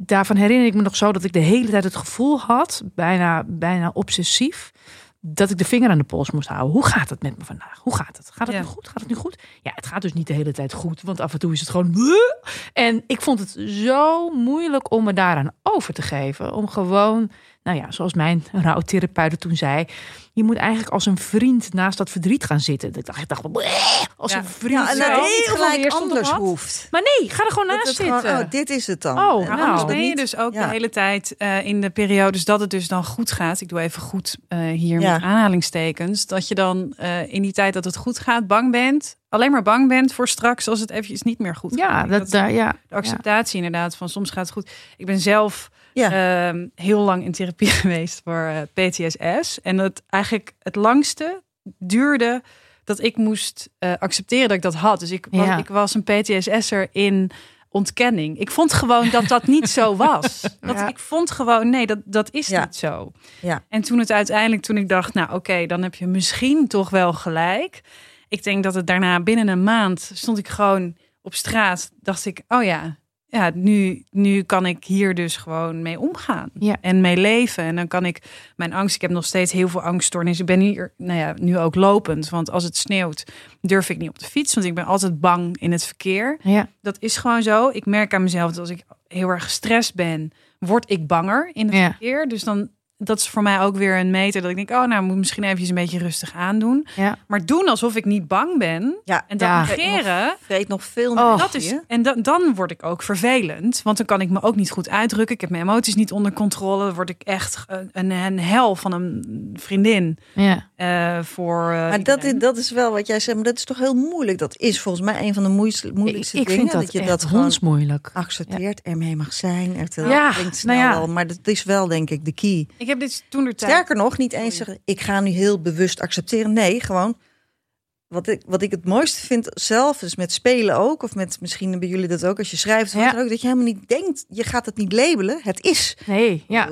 daarvan herinner ik me nog zo dat ik de hele tijd het gevoel had, bijna, bijna obsessief, dat ik de vinger aan de pols moest houden. Hoe gaat het met me vandaag? Hoe gaat het? Gaat het Ja. nu goed? Gaat het nu goed? Ja, het gaat dus niet de hele tijd goed, want af en toe is het gewoon. En ik vond het zo moeilijk om me daaraan over te geven. Om gewoon, nou ja, zoals mijn rouwtherapeut toen zei, je moet eigenlijk als een vriend naast dat verdriet gaan zitten. Ik dacht, ik dacht als Ja. een vriend. Ja, en dat het gelijk anders had. hoeft. Maar nee, ga er gewoon Dat naast gewoon, zitten. oh, dit is het dan. Oh, En nou. Anders ben je niet. dus ook Ja. de hele tijd eh, in de periodes dat het dus dan goed gaat. Ik doe even goed eh, hier Ja. met aanhalingstekens. Dat je dan eh, in die tijd dat het goed gaat bang bent. Alleen maar bang bent voor straks als het eventjes niet meer goed ja, gaat. dat, daar ja. de acceptatie inderdaad van soms gaat het goed. Ik ben zelf Ja. ehm, heel lang in therapie geweest voor eh, PTSS. En het eigenlijk het langste duurde dat ik moest eh, accepteren dat ik dat had. Dus ik was, ik was een PTSS'er in ontkenning. Ik vond gewoon dat dat niet zo was. Dat, Ja. Ik vond gewoon, nee, dat, dat is Ja. niet zo. Ja. En toen het uiteindelijk, toen ik dacht, nou oké, dan heb je misschien toch wel gelijk. Ik denk dat het daarna binnen een maand stond ik gewoon op straat. Dacht ik, oh ja, ja nu, nu kan ik hier dus gewoon mee omgaan. Ja. En mee leven. En dan kan ik mijn angst, ik heb nog steeds heel veel angststoornissen. Ik ben hier, nou ja, nu ook lopend. Want als het sneeuwt, durf ik niet op de fiets. Want ik ben altijd bang in het verkeer. Ja. Dat is gewoon zo. Ik merk aan mezelf dat als ik heel erg gestrest ben, word ik banger in het Ja. verkeer. Dus dan dat is voor mij ook weer een meter dat ik denk, oh, nou moet ik misschien eventjes een beetje rustig aandoen. Ja. Maar doen alsof ik niet bang ben Ja, en dat Ja. negeren. vreet nog veel Oh. meer. Dat is, en dan, dan word ik ook vervelend, want dan kan ik me ook niet goed uitdrukken. Ik heb mijn emoties niet onder controle. Dan word ik echt een, een, een hel van een vriendin Ja. eh, voor. eh, Maar dat is, dat is wel wat jij zegt, maar dat is toch heel moeilijk. Dat is volgens mij een van de moeilijkste, Ik, moeilijkste ik dingen. vind dat, dat je echt dat gewoon hondsmoeilijk. accepteert, ermee mag zijn. Er Ja, klinkt snel nou ja. wel, maar dat is wel denk ik de key. Ik heb dit toen tijd. Sterker nog, niet eens zeggen, ik ga nu heel bewust accepteren. Nee, gewoon, wat ik, wat ik het mooiste vind zelf, dus met spelen ook, of met misschien bij jullie dat ook, als je schrijft, Ja. ook, dat je helemaal niet denkt, je gaat het niet labelen, het is. Nee, ja.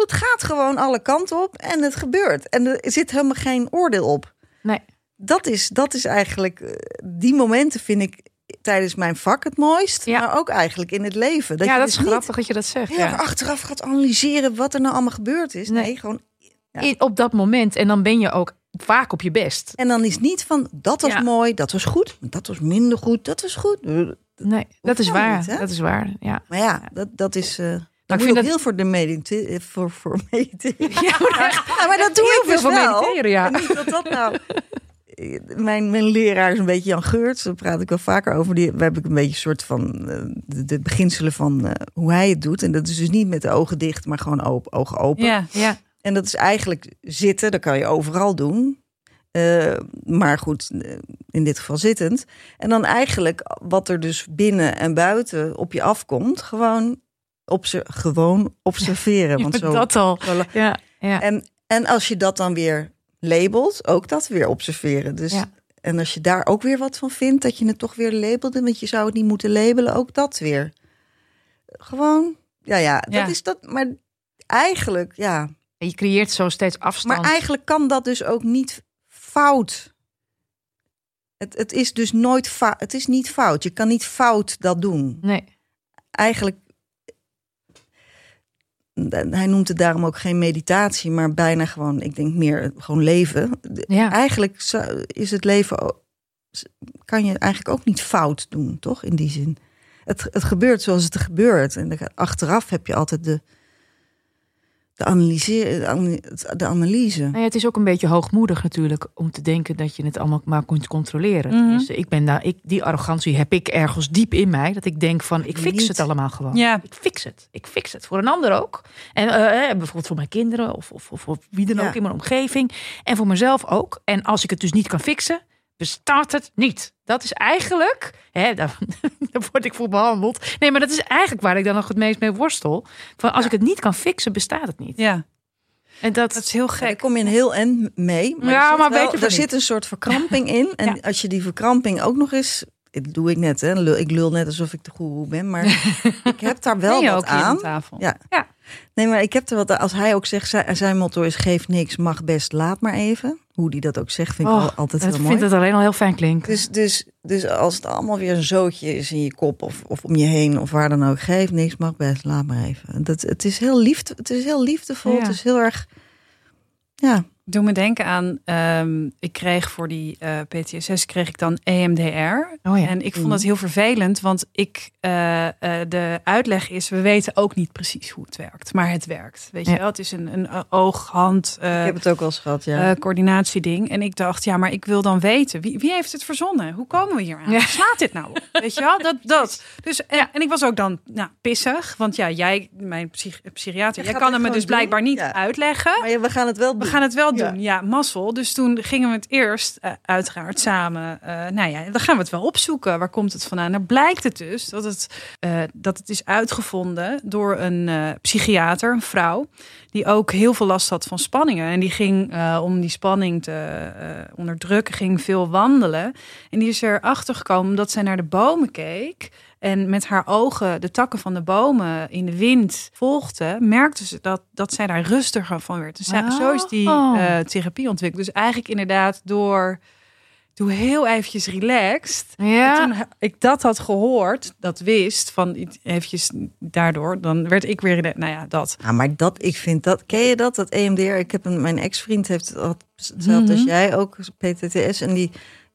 Het gaat gewoon alle kanten op en het gebeurt. En er zit helemaal geen oordeel op. Nee. Dat is, dat is eigenlijk, eh, die momenten vind ik tijdens mijn vak het mooist, Ja. maar ook eigenlijk in het leven. Dat ja, je dat dus is grappig dat je dat zegt. Ja. achteraf gaat analyseren wat er nou allemaal gebeurd is. Nee, Nee. gewoon Ja. In, op dat moment. En dan ben je ook vaak op je best. En dan is niet van dat was mooi, dat was goed, dat was minder goed, dat was goed. Nee, dat is waar. niet, dat is waar. Ja. Maar ja, dat, dat is. eh ik vind dat- heel voor de mediteren. Voor, voor mediteren. Ja, maar Ja, maar dat doe heel ik veel dus mediteren, ja. En niet dat dat nou. Mijn, mijn leraar is een beetje Jan Geurts. Daar praat ik wel vaker over. Die, we hebben een beetje een soort van eh, de, de beginselen van eh, hoe hij het doet. En dat is dus niet met de ogen dicht, maar gewoon open, ogen open. Ja, Ja. En dat is eigenlijk zitten, dat kan je overal doen. Eh, maar goed, in dit geval zittend. En dan eigenlijk wat er dus binnen en buiten op je afkomt, gewoon, obser gewoon observeren. Want zo, dat al. zo- Ja, ja. en, en als je dat dan weer labelt, ook dat weer observeren. Dus, Ja. En als je daar ook weer wat van vindt, dat je het toch weer labelde, want je zou het niet moeten labelen, ook dat weer. Gewoon, ja, ja, dat Ja. is dat. Maar eigenlijk, ja. En je creëert zo steeds afstand. Maar eigenlijk kan dat dus ook niet fout. Het, het is dus nooit fout. Het is niet fout. Je kan niet fout dat doen. Nee. Eigenlijk. Hij noemt het daarom ook geen meditatie, maar bijna gewoon, ik denk meer gewoon leven. Ja. Eigenlijk is het leven, kan je eigenlijk ook niet fout doen, toch? In die zin. Het, het gebeurt zoals het gebeurt. En achteraf heb je altijd de, de, analyse, de, ana- de analyse. Nou ja, het is ook een beetje hoogmoedig natuurlijk om te denken dat je het allemaal maar kunt controleren. Mhm. Tenminste, ik ben daar, ik, die arrogantie heb ik ergens diep in mij. Dat ik denk van, ik fix Niet. het allemaal gewoon. Ja. Ik fix het. Ik fix het. Voor een ander ook. En eh, eh, bijvoorbeeld voor mijn kinderen of, of, of, of wie dan Ja. ook in mijn omgeving. En voor mezelf ook. En als ik het dus niet kan fixen, bestaat het niet. Dat is eigenlijk, hè, daar, daar word ik voor behandeld. Nee, maar dat is eigenlijk waar ik dan nog het meest mee worstel. Van als ik het niet kan fixen, bestaat het niet. ja, En dat, dat is heel daar gek. kom je een heel en mee. Maar Ja, er zit maar wel- er zit een soort verkramping in. En Ja. als je die verkramping ook nog eens. Dat doe ik net, hè? Lul- Ik lul net alsof ik de goeroe ben. Maar ik heb daar wel Ben je wat ook hier aan tafel? Ja. Ja. Nee, maar ik heb er wat aan. Als hij ook zegt, zijn, zijn motto is: geef niks, mag best, laat maar even. Hoe die dat ook zegt, vind ik Oh, wel altijd ik heel mooi. vind het alleen al heel fijn klinken. Dus, dus, dus als het allemaal weer een zootje is in je kop of, of om je heen of waar dan ook, geef niks, mag best, laat maar even. Dat, het, is heel lief, het is heel liefdevol, Ja. het is heel erg. Ja, Doe me denken aan, ehm, ik kreeg voor die eh, PTSS kreeg ik dan EMDR. Oh ja. En ik vond Mhm. dat heel vervelend, want ik, eh, eh, de uitleg is, we weten ook niet precies hoe het werkt, maar het werkt. Weet je Ja. wel, het is een, een oog, hand, ik heb het ook wel eens gehad, ja. coördinatieding. En ik dacht, ja, maar ik wil dan weten, wie, wie heeft het verzonnen? Hoe komen we hier aan? Ja. Slaat dit nou op? Weet je wel, dat, dat. Dus, en, en ik was ook dan nou, pissig, want ja, jij, mijn psych- psychiater, jij kan het me dus blijkbaar niet Ja. uitleggen. maar ja, we gaan het wel doen. We gaan het wel Ja. doen, ja, mazzel. Dus toen gingen we het eerst, eh, uiteraard samen, eh, nou ja, dan gaan we het wel opzoeken. Waar komt het vandaan? Nou blijkt het dus dat het, eh, dat het is uitgevonden door een psychiater, een vrouw, die ook heel veel last had van spanningen. En die ging, om die spanning te onderdrukken, ging veel wandelen. En die is erachter gekomen omdat zij naar de bomen keek. En met haar ogen de takken van de bomen in de wind volgde, merkte ze dat, dat zij daar rustiger van werd. Dus zij- Oh. zo is die eh, therapie ontwikkeld. Dus eigenlijk inderdaad door, doe heel eventjes relaxed. En Ja. toen ik dat had gehoord, dat wist, van eventjes daardoor, dan werd ik weer, in de- nou ja, dat. Ja, maar dat, ik vind dat, ken je dat, dat EMDR? Ik heb een, mijn ex-vriend heeft had hetzelfde als Mhm. jij ook, PTTS. En die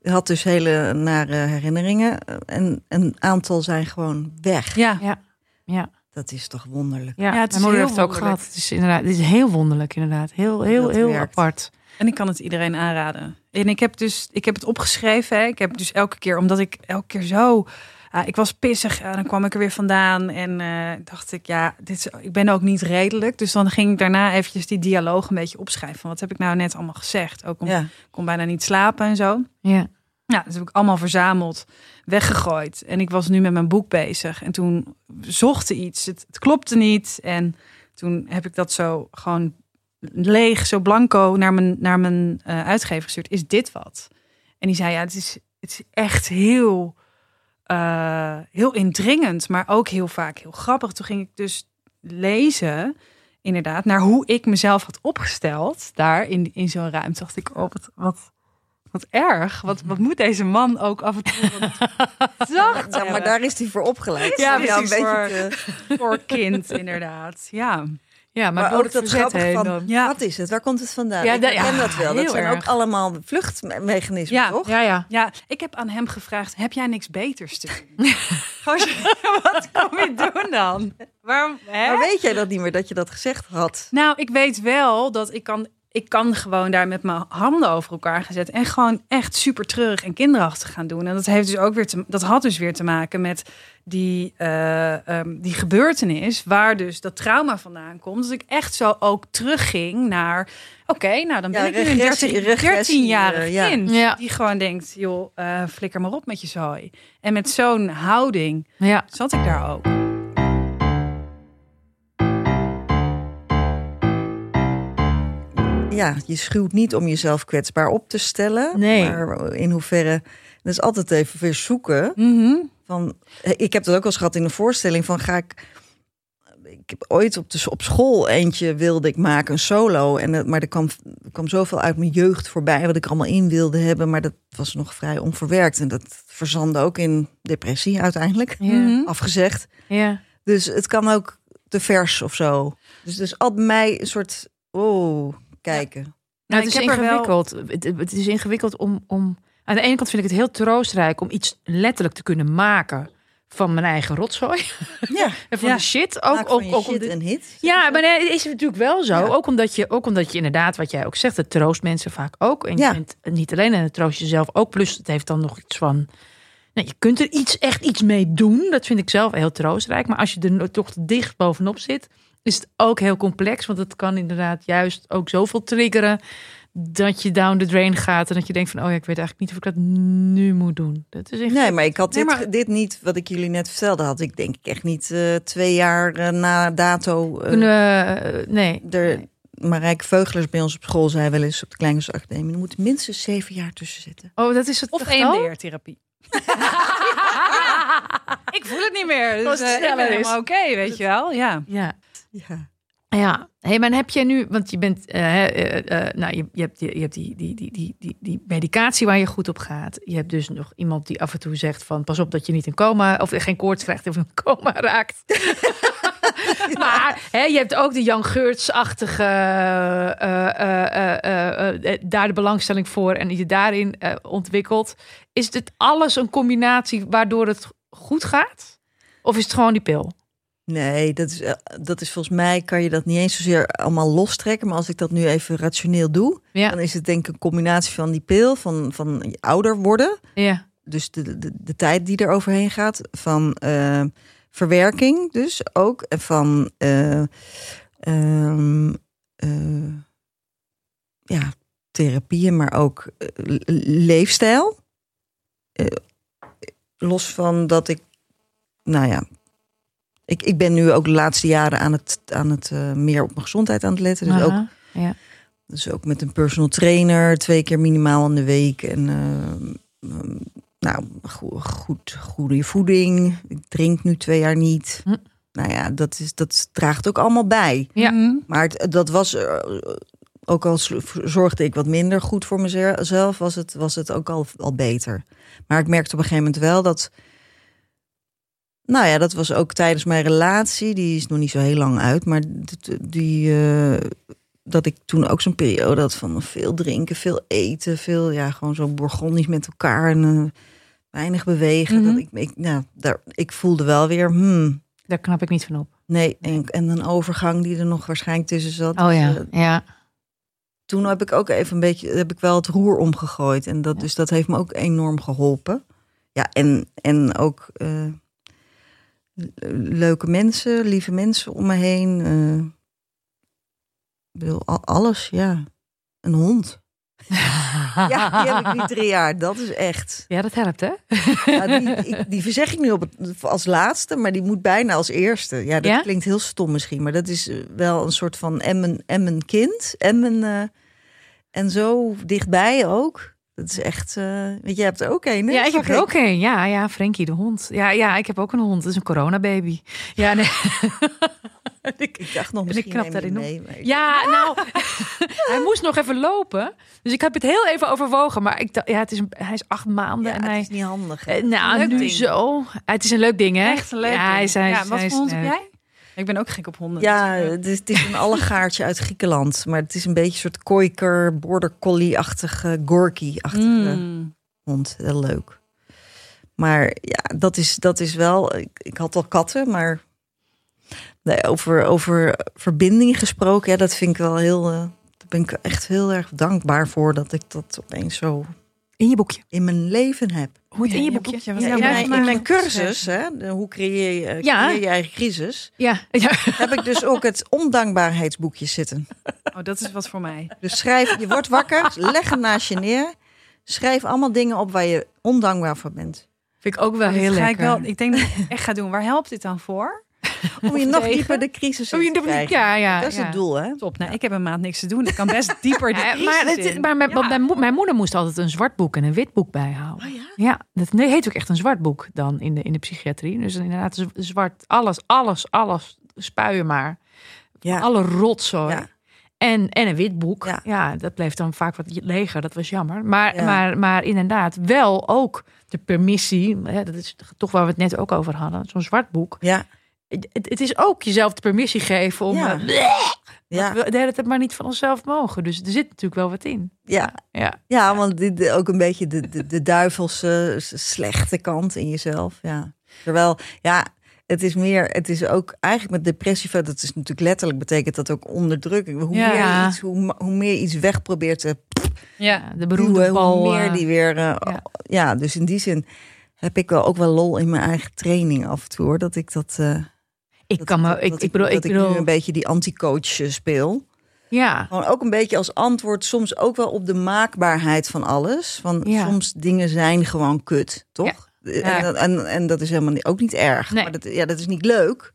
had dus hele nare herinneringen. En een aantal zijn gewoon weg. Ja, Ja. Ja. Dat is toch wonderlijk. Ja, Ja, het is mijn moeder heel heeft het ook wonderlijk. gehad. Het is inderdaad, het is heel wonderlijk inderdaad. Heel, heel, Dat heel werkt. apart. En ik kan het iedereen aanraden. En ik heb dus, ik heb het opgeschreven. Hè. Ik heb dus elke keer, omdat ik elke keer zo, ah, ik was pissig. En dan kwam ik er weer vandaan en eh, dacht ik, ja, dit is, ik ben ook niet redelijk. Dus dan ging ik daarna eventjes die dialoog een beetje opschrijven. Van wat heb ik nou net allemaal gezegd? Ook om, Ja. ik kon bijna niet slapen en zo. Ja. Ja, dat heb ik allemaal verzameld, weggegooid. En ik was nu met mijn boek bezig. En toen zocht iets. Het, klopte niet. En toen heb ik dat zo gewoon leeg, zo blanco naar mijn, naar mijn eh, uitgever gestuurd. Is dit wat? En die zei, ja, het is, het is echt heel, eh, heel indringend. Maar ook heel vaak heel grappig. Toen ging ik dus lezen, inderdaad, naar hoe ik mezelf had opgesteld. Daar in, in zo'n ruimte dacht ik, oh, wat wat erg. Wat, wat moet deze man ook af en toe zacht Ja, maar daar is hij voor opgeleid. Ja, een voor- te- voor kind, inderdaad. Ja. ja, maar, Maar, ook dat verzet grappige heen van, dan. Ja. wat is het? Waar komt het vandaan? Ja, ik ja, dat wel. Dat zijn erg. ook allemaal vluchtmechanismen, Ja, toch? Ja, ja. ja, ik heb aan hem gevraagd, heb jij niks beters te doen? Gewoon, wat kom je doen dan? Waarom? Hè? Maar weet jij dat niet meer, dat je dat gezegd had? Nou, ik weet wel dat ik kan, ik kan gewoon daar met mijn handen over elkaar gezet en gewoon echt super treurig en kinderachtig gaan doen. En dat heeft dus ook weer te, dat had dus weer te maken met die, eh, ehm, die gebeurtenis waar dus dat trauma vandaan komt. Dat ik echt zo ook terugging naar, oké, nou dan ben Ja, ik nu een regressie- 13, regressie, 13-jarig eh, ja. kind Ja. die gewoon denkt, joh, eh, flikker maar op met je zooi. En met zo'n houding ja. zat ik daar ook. Ja, je schuwt niet om jezelf kwetsbaar op te stellen. Nee. Maar in hoeverre... Dat is altijd even weer zoeken. Mhm. Van, ik heb dat ook wel eens gehad in een voorstelling van ga ik. Ik heb ooit op, de, op school eentje wilde ik maken, een solo. En, maar er kwam, er kwam zoveel uit mijn jeugd voorbij, wat ik er allemaal in wilde hebben. Maar dat was nog vrij onverwerkt. En dat verzandde ook in depressie uiteindelijk, Ja. Mhm. afgezegd. ja. Dus het kan ook te vers of zo. Dus is altijd mij een soort, oh, kijken. Nou, Nou, het ik is wel- ingewikkeld. Het, het is ingewikkeld om, om. Aan de ene kant vind ik het heel troostrijk om iets letterlijk te kunnen maken van mijn eigen rotzooi. Ja, En van Ja. de shit. ook, Ook, ook, ook, van je ook om shit de- een hit. Ja, maar nee, is het natuurlijk wel zo. Ja. Ook, omdat je, ook omdat je inderdaad, wat jij ook zegt, het troost mensen vaak ook. En Ja. je bent niet alleen en het troost jezelf ook. Plus het heeft dan nog iets van. Nou, je kunt er iets, echt iets mee doen. Dat vind ik zelf heel troostrijk. Maar als je er toch te dicht bovenop zit, is het ook heel complex. Want het kan inderdaad juist ook zoveel triggeren. Dat je down the drain gaat. En dat je denkt van, oh ja, ik weet eigenlijk niet of ik dat nu moet doen. Dat is echt. Nee, maar ik had Nee, dit, maar- dit niet, wat ik jullie net vertelde, had ik denk ik echt niet eh, twee jaar eh, na dato. eh, Kunnen, eh, nee. de, Marijke Veugelers bij ons op school zei wel eens op de Kleine Academie, er moet minstens zeven jaar tussen zitten. Oh, dat is het Of? EMDR-therapie. ik voel het niet meer. Dus, ik ben helemaal oké, weet je wel. Ja. Ja. Ja. Ja, hey, maar heb jij nu, want je bent, hè, eh, nou, je, je hebt, je, je hebt die, die, die, die, die, die medicatie waar je goed op gaat. Je hebt dus nog iemand die af en toe zegt van, pas op dat je niet in coma of geen koorts krijgt of in coma raakt. Maar hè, je hebt ook de Jan Geurts-achtige, eh, daar de belangstelling voor en je daarin ontwikkelt. Is dit alles een combinatie waardoor het goed gaat? Of is het gewoon die pil? Nee, dat is, eh, dat is volgens mij kan je dat niet eens zozeer allemaal lostrekken. Maar als ik dat nu even rationeel doe, Ja, dan is het denk ik een combinatie van die pil, van, van ouder worden. ja, Dus de, de, de tijd die er overheen gaat. Van eh, verwerking dus ook. En van eh, ehm, eh, ja, therapieën, maar ook le- leefstijl. Los van dat ik, nou ja, ik, ik ben nu ook de laatste jaren aan het, aan het eh, meer op mijn gezondheid aan het letten. Dus ook ja. dus ook met een personal trainer, twee keer minimaal in de week. En eh, mm, nou, go- goed, goede voeding. Ik drink nu twee jaar niet. Hm. Nou ja, dat, is, dat draagt ook allemaal bij. Ja. Mhm. Maar het, dat was, eh, ook al zorgde ik wat minder goed voor mezelf, was het, was het ook al, al beter. Maar ik merkte op een gegeven moment wel dat. Nou ja, dat was ook tijdens mijn relatie. Die is nog niet zo heel lang uit. Maar die, eh, dat ik toen ook zo'n periode had van veel drinken, veel eten. Veel, ja, gewoon zo borgondisch met elkaar. En eh, weinig bewegen. Mhm. dat ik, ik, nou, daar, ik voelde wel weer, hmm, Daar knap ik niet van op. Nee, en, en een overgang die er nog waarschijnlijk tussen zat. Oh ja, Dus, eh, ja. toen heb ik ook even een beetje, heb ik wel het roer omgegooid. En dat, Ja. dus dat heeft me ook enorm geholpen. Ja, en, en ook leuke mensen, lieve mensen om me heen. eh, ik bedoel, al- alles, ja. Een hond. Ja, die heb ik nu drie jaar. Dat is echt. Ja, dat helpt hè? Ja, die, ik, die verzeg ik nu op het, als laatste, maar die moet bijna als eerste. Ja, dat Ja? klinkt heel stom misschien, maar dat is eh, wel een soort van emmen, emmen kind. Emmen, eh, en zo dichtbij ook. Dat is echt, eh weet je, je hebt er ook een, hè? Ja, ik heb er ook een. Ja, ja, Frankie de hond. Ja, ja, ik heb ook een hond. Dat is een coronababy. Ja, nee. ik, Ik dacht nog En ik misschien knap daarin mee. maar- ja, nou, hij moest nog even lopen. Dus ik heb het heel even overwogen. Maar ik dacht, ja, het is een, hij is acht maanden Ja, en het hij. is niet handig. hè? Eh, nou, Leuk nu ding. zo. Het is een leuk ding, hè? Echt een leuk ja, hij ding. is, hij ja, wat hij is voor hond heb jij? Ik ben ook gek op honden. Ja, dus, het is, het is een allegaartje uit Griekenland. Maar het is een beetje een soort kooiker, border collie-achtige, gorky-achtige mm. hond. Heel leuk. Maar ja, dat is, dat is wel... Ik, ik had al katten, maar... Nee, over, over verbinding gesproken, ja, dat vind ik wel heel... daar ben ik echt heel erg dankbaar voor dat ik dat opeens zo In je boekje. in mijn leven heb. Hoe in je boekje. Ja, in, mijn, in cursus, hè, de hoe creëer je, eh, Ja. creëer je eigen crisis, Ja, heb ik dus ook het ondankbaarheidsboekje zitten. Oh, dat is wat voor mij. Dus schrijf, je wordt wakker, leg hem naast je neer. Schrijf allemaal dingen op waar je ondankbaar voor bent. Vind ik ook wel heel lekker. ik, wel, ik denk dat ik het echt ga doen. Waar helpt dit dan voor? Om je nog tegen? dieper de crisis in te krijgen. ja, ja, Dat is ja. het doel, hè? Top. Nou, ik heb een maand niks te doen. Ik kan best dieper de crisis maar het, in. maar mijn, Ja. mijn, mo- mijn moeder moest altijd een zwart boek en een wit boek bijhouden. Oh ja? Ja, dat heet ook echt een zwart boek dan in de, in de psychiatrie. Dus inderdaad, zwart, alles, alles, alles, spuien maar. Ja. Alle rotzooi. Ja. En, en een wit boek. Ja. Ja. dat bleef dan vaak wat leger. Dat was jammer. Maar, Ja. maar, maar inderdaad, wel ook de permissie. Hè, dat is toch waar we het net ook over hadden. Zo'n zwart boek. Ja, Het, het is ook jezelf de permissie geven om... Ja. eh, ja, we de hele tijd maar niet van onszelf mogen. Dus er zit natuurlijk wel wat in. ja. Ja. ja want dit, ook een beetje de, de, de duivelse, slechte kant in jezelf. Ja. Terwijl, ja, het is meer, het is ook eigenlijk met depressie, dat is natuurlijk letterlijk, betekent dat ook onderdrukking. Hoe, Ja. meer, iets, hoe, hoe meer iets weg probeert te Ja. De beroemde hoe meer eh, die weer. eh, ja. ja. dus in die zin heb ik wel ook wel lol in mijn eigen training af en toe hoor. Dat ik dat. Ik dat- kan me... Ik, dat ik bedoel, dat ik ik bedoel nu een beetje die anti-coach eh, speel. ja. Gewoon ook een beetje als antwoord, soms ook wel op de maakbaarheid van alles. Van Ja. soms dingen zijn gewoon kut, toch? Ja. En, dat- en, en dat is helemaal ook niet erg. Nee. Maar dat, ja, dat is niet leuk.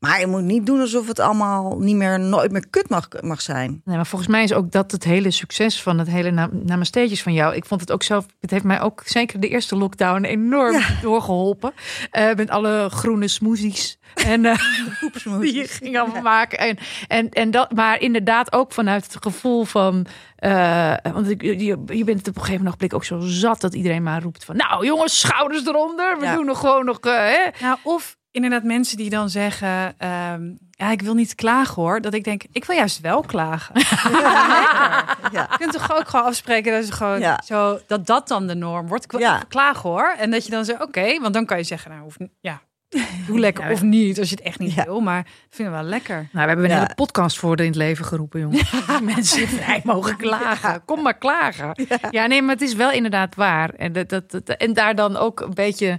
Maar je moet niet doen alsof het allemaal niet meer, nooit meer kut mag, mag zijn. Nee, maar volgens mij is ook dat het hele succes van het hele na namasteetjes van jou. Ik vond het ook zelf, het heeft mij ook zeker de eerste lockdown enorm doorgeholpen. Eh, met alle groene smoothies en eh, die je ging allemaal maken. En, en, en dat, maar inderdaad ook vanuit het gevoel van, eh, want ik, je, je bent het op een gegeven moment ook zo zat dat iedereen maar roept van, nou jongens, schouders eronder. We Ja. doen nog gewoon nog, hè. Nou, of inderdaad mensen die dan zeggen... ehm, ja, ik wil niet klagen hoor. Dat ik denk, ik wil juist wel klagen. Ja. Je kunt toch ook gewoon afspreken dat, ze gewoon Ja. zo, dat dat dan de norm wordt. Ik wil Ja. klagen hoor. En dat je dan zegt, oké, want dan kan je zeggen, nou, hoeft, niet- ja, doe lekker Ja. of niet als je het echt niet Ja. wil. Maar ik vind het wel lekker. Nou, we hebben een Ja. hele podcast voor in het leven geroepen, jongens. Dat Mensen vrij mogen klagen. Kom maar klagen. Ja. nee, maar het is wel inderdaad waar. En, dat, dat, dat- en daar dan ook een beetje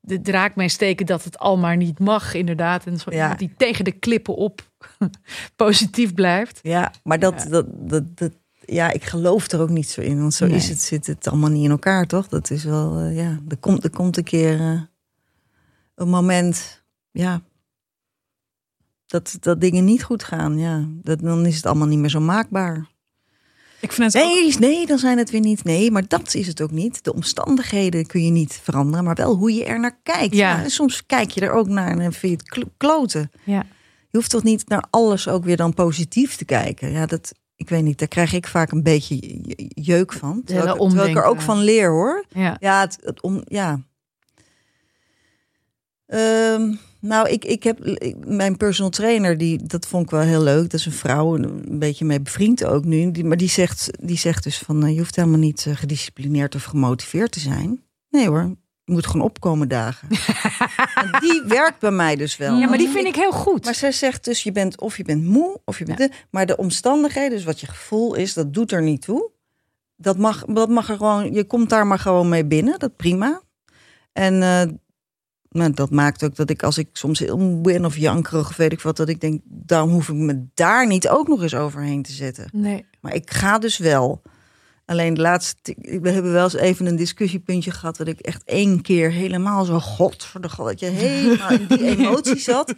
de draak mee steken dat het al maar niet mag, inderdaad. En zo Ja. die tegen de klippen op positief blijft. Ja, maar dat, Ja. Dat, dat, dat, ja, ik geloof er ook niet zo in. Want zo Nee. is het, zit het allemaal niet in elkaar, toch? Dat is wel, eh, ja, er komt, er komt een keer eh, een moment, ja, dat, dat dingen niet goed gaan. Ja, dat, dan is het allemaal niet meer zo maakbaar. Ik vind het ook- Nee, nee, dan zijn het weer niet. Nee, maar dat is het ook niet. De omstandigheden kun je niet veranderen, maar wel hoe je er naar kijkt. Ja. en soms kijk je er ook naar en vind je het kl- kloten. Ja. Je hoeft toch niet naar alles ook weer dan positief te kijken. Ja, dat, ik weet niet, daar krijg ik vaak een beetje je- jeuk van. Terwijl, ik, hele terwijl ik er ook van leer hoor. Ja. Ja, het, het om, ja. Ehm, nou, ik, ik heb ik- mijn personal trainer, die, dat vond ik wel heel leuk. Dat is een vrouw, een beetje mee bevriend ook nu. Die, maar die zegt, die zegt dus van, eh, je hoeft helemaal niet eh, gedisciplineerd of gemotiveerd te zijn. Nee hoor, je moet gewoon opkomen dagen. En die werkt bij mij dus wel. Ja, maar die vind ik heel goed. Maar zij zegt dus, je bent of je bent moe, of je bent... de- maar de omstandigheden, dus wat je gevoel is, dat doet er niet toe. Dat mag, dat mag er gewoon, je komt daar maar gewoon mee binnen, dat prima. En eh, nou, dat maakt ook dat ik als ik soms heel moe ben of jankerig of weet ik wat, dat ik denk, daarom hoef ik me daar niet ook nog eens overheen te zetten. nee. Maar ik ga dus wel. Alleen de laatste, we hebben wel eens even een discussiepuntje gehad dat ik echt één keer helemaal zo god voor de god dat je helemaal in die emotie zat.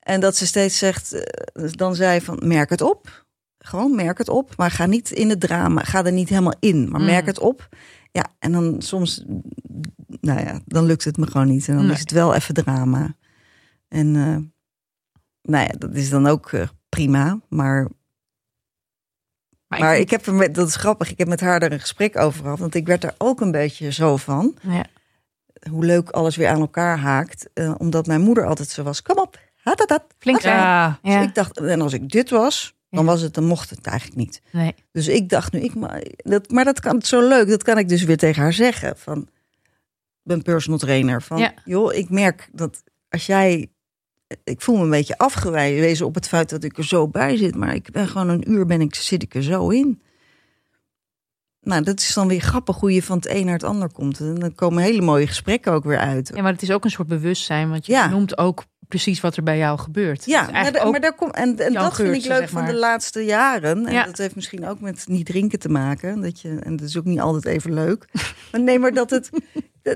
En dat ze steeds zegt, eh, dan zei van merk het op. Gewoon merk het op, maar ga niet in het drama, ga er niet helemaal in, maar merk Mm. het op. Ja, en dan soms, nou ja, dan lukt het me gewoon niet. En dan Nee. is het wel even drama. En eh, nou ja, dat is dan ook eh, prima, maar maar ik heb er met, dat is grappig, ik heb met haar er een gesprek over gehad. Want ik werd er ook een beetje zo van. Ja. Hoe leuk alles weer aan elkaar haakt. eh, omdat mijn moeder altijd zo was. Kom op, hatatat. Flink zijn. Ja. Dus Ja. ik dacht, en als ik dit was, dan was het, dan mocht het eigenlijk niet. Nee. Dus ik dacht nu, ik, ma- dat, maar dat kan zo leuk. Dat kan ik dus weer tegen haar zeggen. Van, ben personal trainer. Van, Ja. joh, ik merk dat als jij... Ik voel me een beetje afgewezen op het feit dat ik er zo bij zit. Maar ik ben gewoon een uur ben ik, zit ik er zo in. Nou, dat is dan weer grappig hoe je van het een naar het ander komt. En dan komen hele mooie gesprekken ook weer uit. Ja, maar het is ook een soort bewustzijn, want je Ja. noemt ook precies wat er bij jou gebeurt. Ja, maar, maar daar komt en, en dat vind ik leuk zeg van de laatste jaren. En Ja. dat heeft misschien ook met niet drinken te maken. Dat je, en dat is ook niet altijd even leuk. maar nee, maar dat het,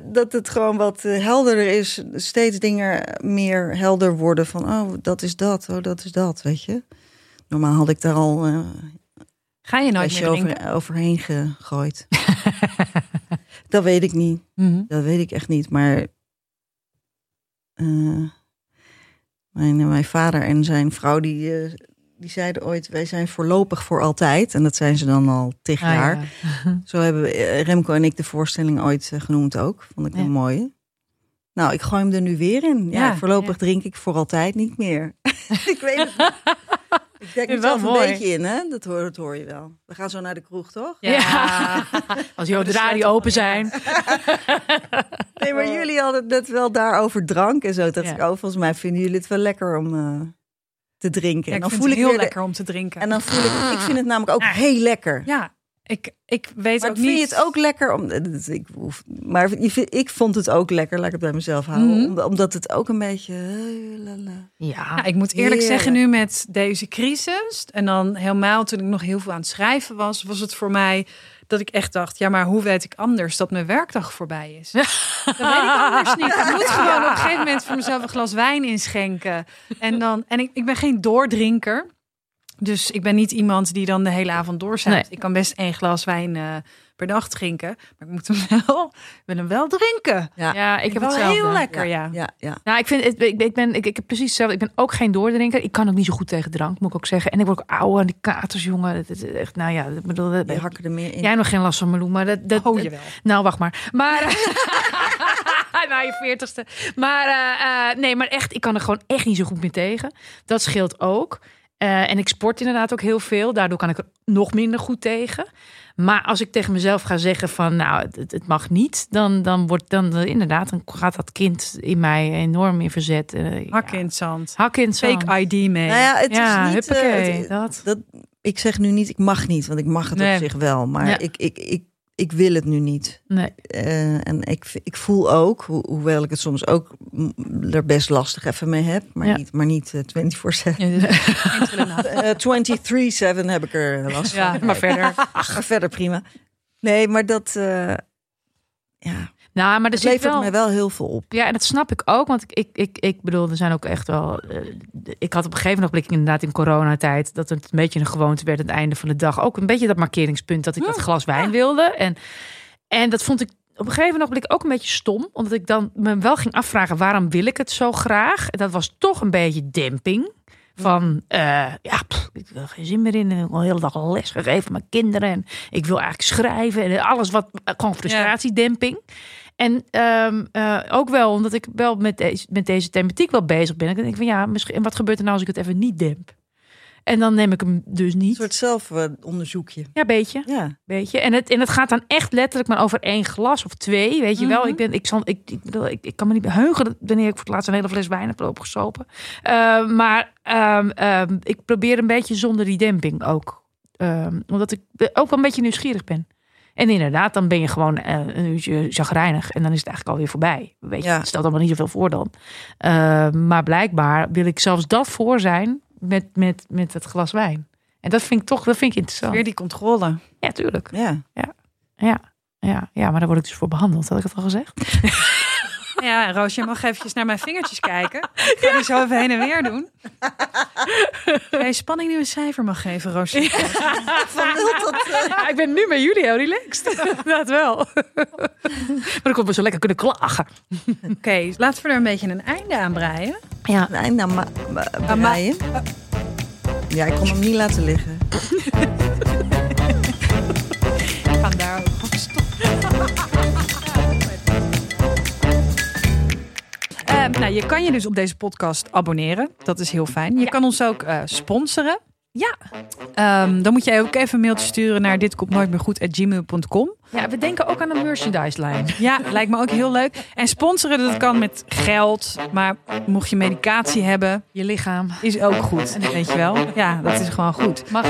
dat, het gewoon wat eh, helderder is. Steeds dingen meer helder worden van, oh, dat is dat, oh, dat is dat, weet je. Normaal had ik daar al eh Ga je nooit meer over, overheen gegooid. dat weet ik niet. Mhm. Dat weet ik echt niet. Maar eh, mijn, mijn vader en zijn vrouw die, die zeiden ooit: wij zijn voorlopig voor altijd. En dat zijn ze dan al tig Ah, jaar. ja. Zo hebben eh, Remco en ik de voorstelling ooit eh, genoemd ook. Vond ik Ja. een mooie. Nou, ik gooi hem er nu weer in. Ja, Ja, voorlopig ja. drink ik voor altijd niet meer. ik weet het niet. Ik denk er wel zelf een mooi. beetje in, hè? Dat hoor, dat hoor je wel. We gaan zo naar de kroeg, toch? Ja. Als je de radio open zijn. Nee, maar jullie hadden het net wel daar over drank en zo. Dat Ja. ik, oh, volgens mij vinden jullie het wel lekker om eh, te drinken. Ja, en ik dan vind voel het ik heel weer de- lekker om te drinken. en dan voel ik, ik vind het namelijk ook heel lekker. ja, ik, ik weet maar ook vind niet... je het ook lekker? Om, ik, hoef- maar ik vond het ook lekker, laat ik het bij mezelf houden. Mhm. Om- omdat het ook een beetje... Ja. Ja, ik moet eerlijk Heerlijk. zeggen, nu met deze crisis en dan helemaal toen ik nog heel veel aan het schrijven was, was het voor mij dat ik echt dacht, ja, maar hoe weet ik anders dat mijn werkdag voorbij is? Dat weet ik anders niet. Ik moet gewoon op een gegeven moment voor mezelf een glas wijn inschenken. En, dan, en ik, ik ben geen doordrinker. Dus ik ben niet iemand die dan de hele avond doorzaakt. Nee. Ik kan best één glas wijn eh, per dag drinken. Maar ik moet hem wel, ik wil hem wel drinken. Ja, ja, ik heb wel hetzelfde. heel lekker, ja. ja, ja. Nou, ik vind het, ik, ik ben, ik, ik heb precies hetzelfde. Ik ben ook geen doordrinker. Ik kan ook niet zo goed tegen drank, moet ik ook zeggen. En ik word ook ouder en die katers, jongen. Het is echt, nou ja, ik bedoel, dat- Die hakken er meer in. jij nog geen last van Meloen, maar dat, dat, Oh, jawel. nou, wacht maar. Maar na je veertigste. Maar eh, eh, nee, maar echt, ik kan er gewoon echt niet zo goed mee tegen. Dat scheelt ook. Eh, en ik sport inderdaad ook heel veel. Daardoor kan ik er nog minder goed tegen. Maar als ik tegen mezelf ga zeggen van nou, het, het mag niet, dan, dan wordt dan eh, inderdaad, dan gaat dat kind in mij enorm in verzet. Eh, Hak ja. in het zand. Hak in het zand. Fake ID mee. Nou ja, het ja, is niet... het- dat. dat, ik zeg nu niet, ik mag niet, want ik mag het Nee. op zich wel. Maar Ja. ik, ik, ik, ik wil het nu niet. Nee. Eh, en ik, ik voel ook, ho- hoewel ik het soms ook er best lastig even mee heb, maar Ja. niet, maar niet eh, 24-7. Ja, dus- geen trillen na. Eh 23-7 heb ik er last Ja, van. maar verder. Ach, verder prima. Nee, maar dat, eh, ja, Nou, maar zit levert wel... mij wel heel veel op. Ja, en dat snap ik ook. Want ik, ik, ik, ik bedoel, er zijn ook echt wel. eh, ik had op een gegeven moment inderdaad in coronatijd. dat het een beetje een gewoonte werd aan het einde van de dag. Ook een beetje dat markeringspunt dat ik dat glas wijn wilde. En, en dat vond ik op een gegeven moment ook een beetje stom. Omdat ik dan me wel ging afvragen waarom wil ik het zo graag. En dat was toch een beetje demping. Van eh, ja, pff, ik wil geen zin meer in. En ik wil de hele dag les gegeven aan mijn kinderen. En ik wil eigenlijk schrijven. En alles wat gewoon frustratiedemping. En ehm, eh, ook wel omdat ik wel met deze, met deze thematiek wel bezig ben. Ik denk van ja, misschien, en wat gebeurt er nou als ik het even niet demp? En dan neem ik hem dus Een niet. soort zelfonderzoekje. Ja, beetje. Ja. Weet je? En, het, en het gaat dan echt letterlijk maar over één glas of twee. Weet je wel? Mhm. Ik, ben, ik, zal, ik, ik, bedoel, ik, ik kan me niet heugen dat- wanneer ik voor het laatst een hele fles wijn heb opgesopen. Eh, maar ehm, ehm, ik probeer een beetje zonder die demping ook. Ehm, omdat ik ook wel een beetje nieuwsgierig ben. En inderdaad, dan ben je gewoon eh, een uurtje chagrijnig. En dan is het eigenlijk alweer voorbij. Weet je, Ja. het stelt allemaal niet zoveel voor dan. Eh, maar blijkbaar wil ik zelfs dat voor zijn met, met, met het glas wijn. En dat vind ik toch dat vind ik interessant. Weer die controle. Ja, tuurlijk. Ja. Ja, ja, ja, maar daar word ik dus voor behandeld. Had ik het al gezegd? Ja, Roos, je mag eventjes naar mijn vingertjes kijken. Ik ga die zo even heen en weer doen. Ga je spanning nu een cijfer mag geven, Roos? Ja, ik ben nu met jullie heel relaxed. dat wel. maar ik kon me zo lekker kunnen klagen. Oké, laten we er een beetje een einde aan breien. Ja. Een einde aan breien. Ja, ik kon hem niet laten liggen. Eh, nou, je kan je dus op deze podcast abonneren. Dat is heel fijn. Je Ja. kan ons ook eh, sponsoren. Ja. Ehm, dan moet jij ook even een mailtje sturen naar dit komt nooit meer goed gmail.com. ja, we denken ook aan een merchandise lijn. Ja, lijkt me ook heel leuk. En sponsoren, dat kan met geld. Maar mocht je medicatie hebben, Je lichaam. is ook goed. Weet je wel? Ja, dat is gewoon goed. Mag.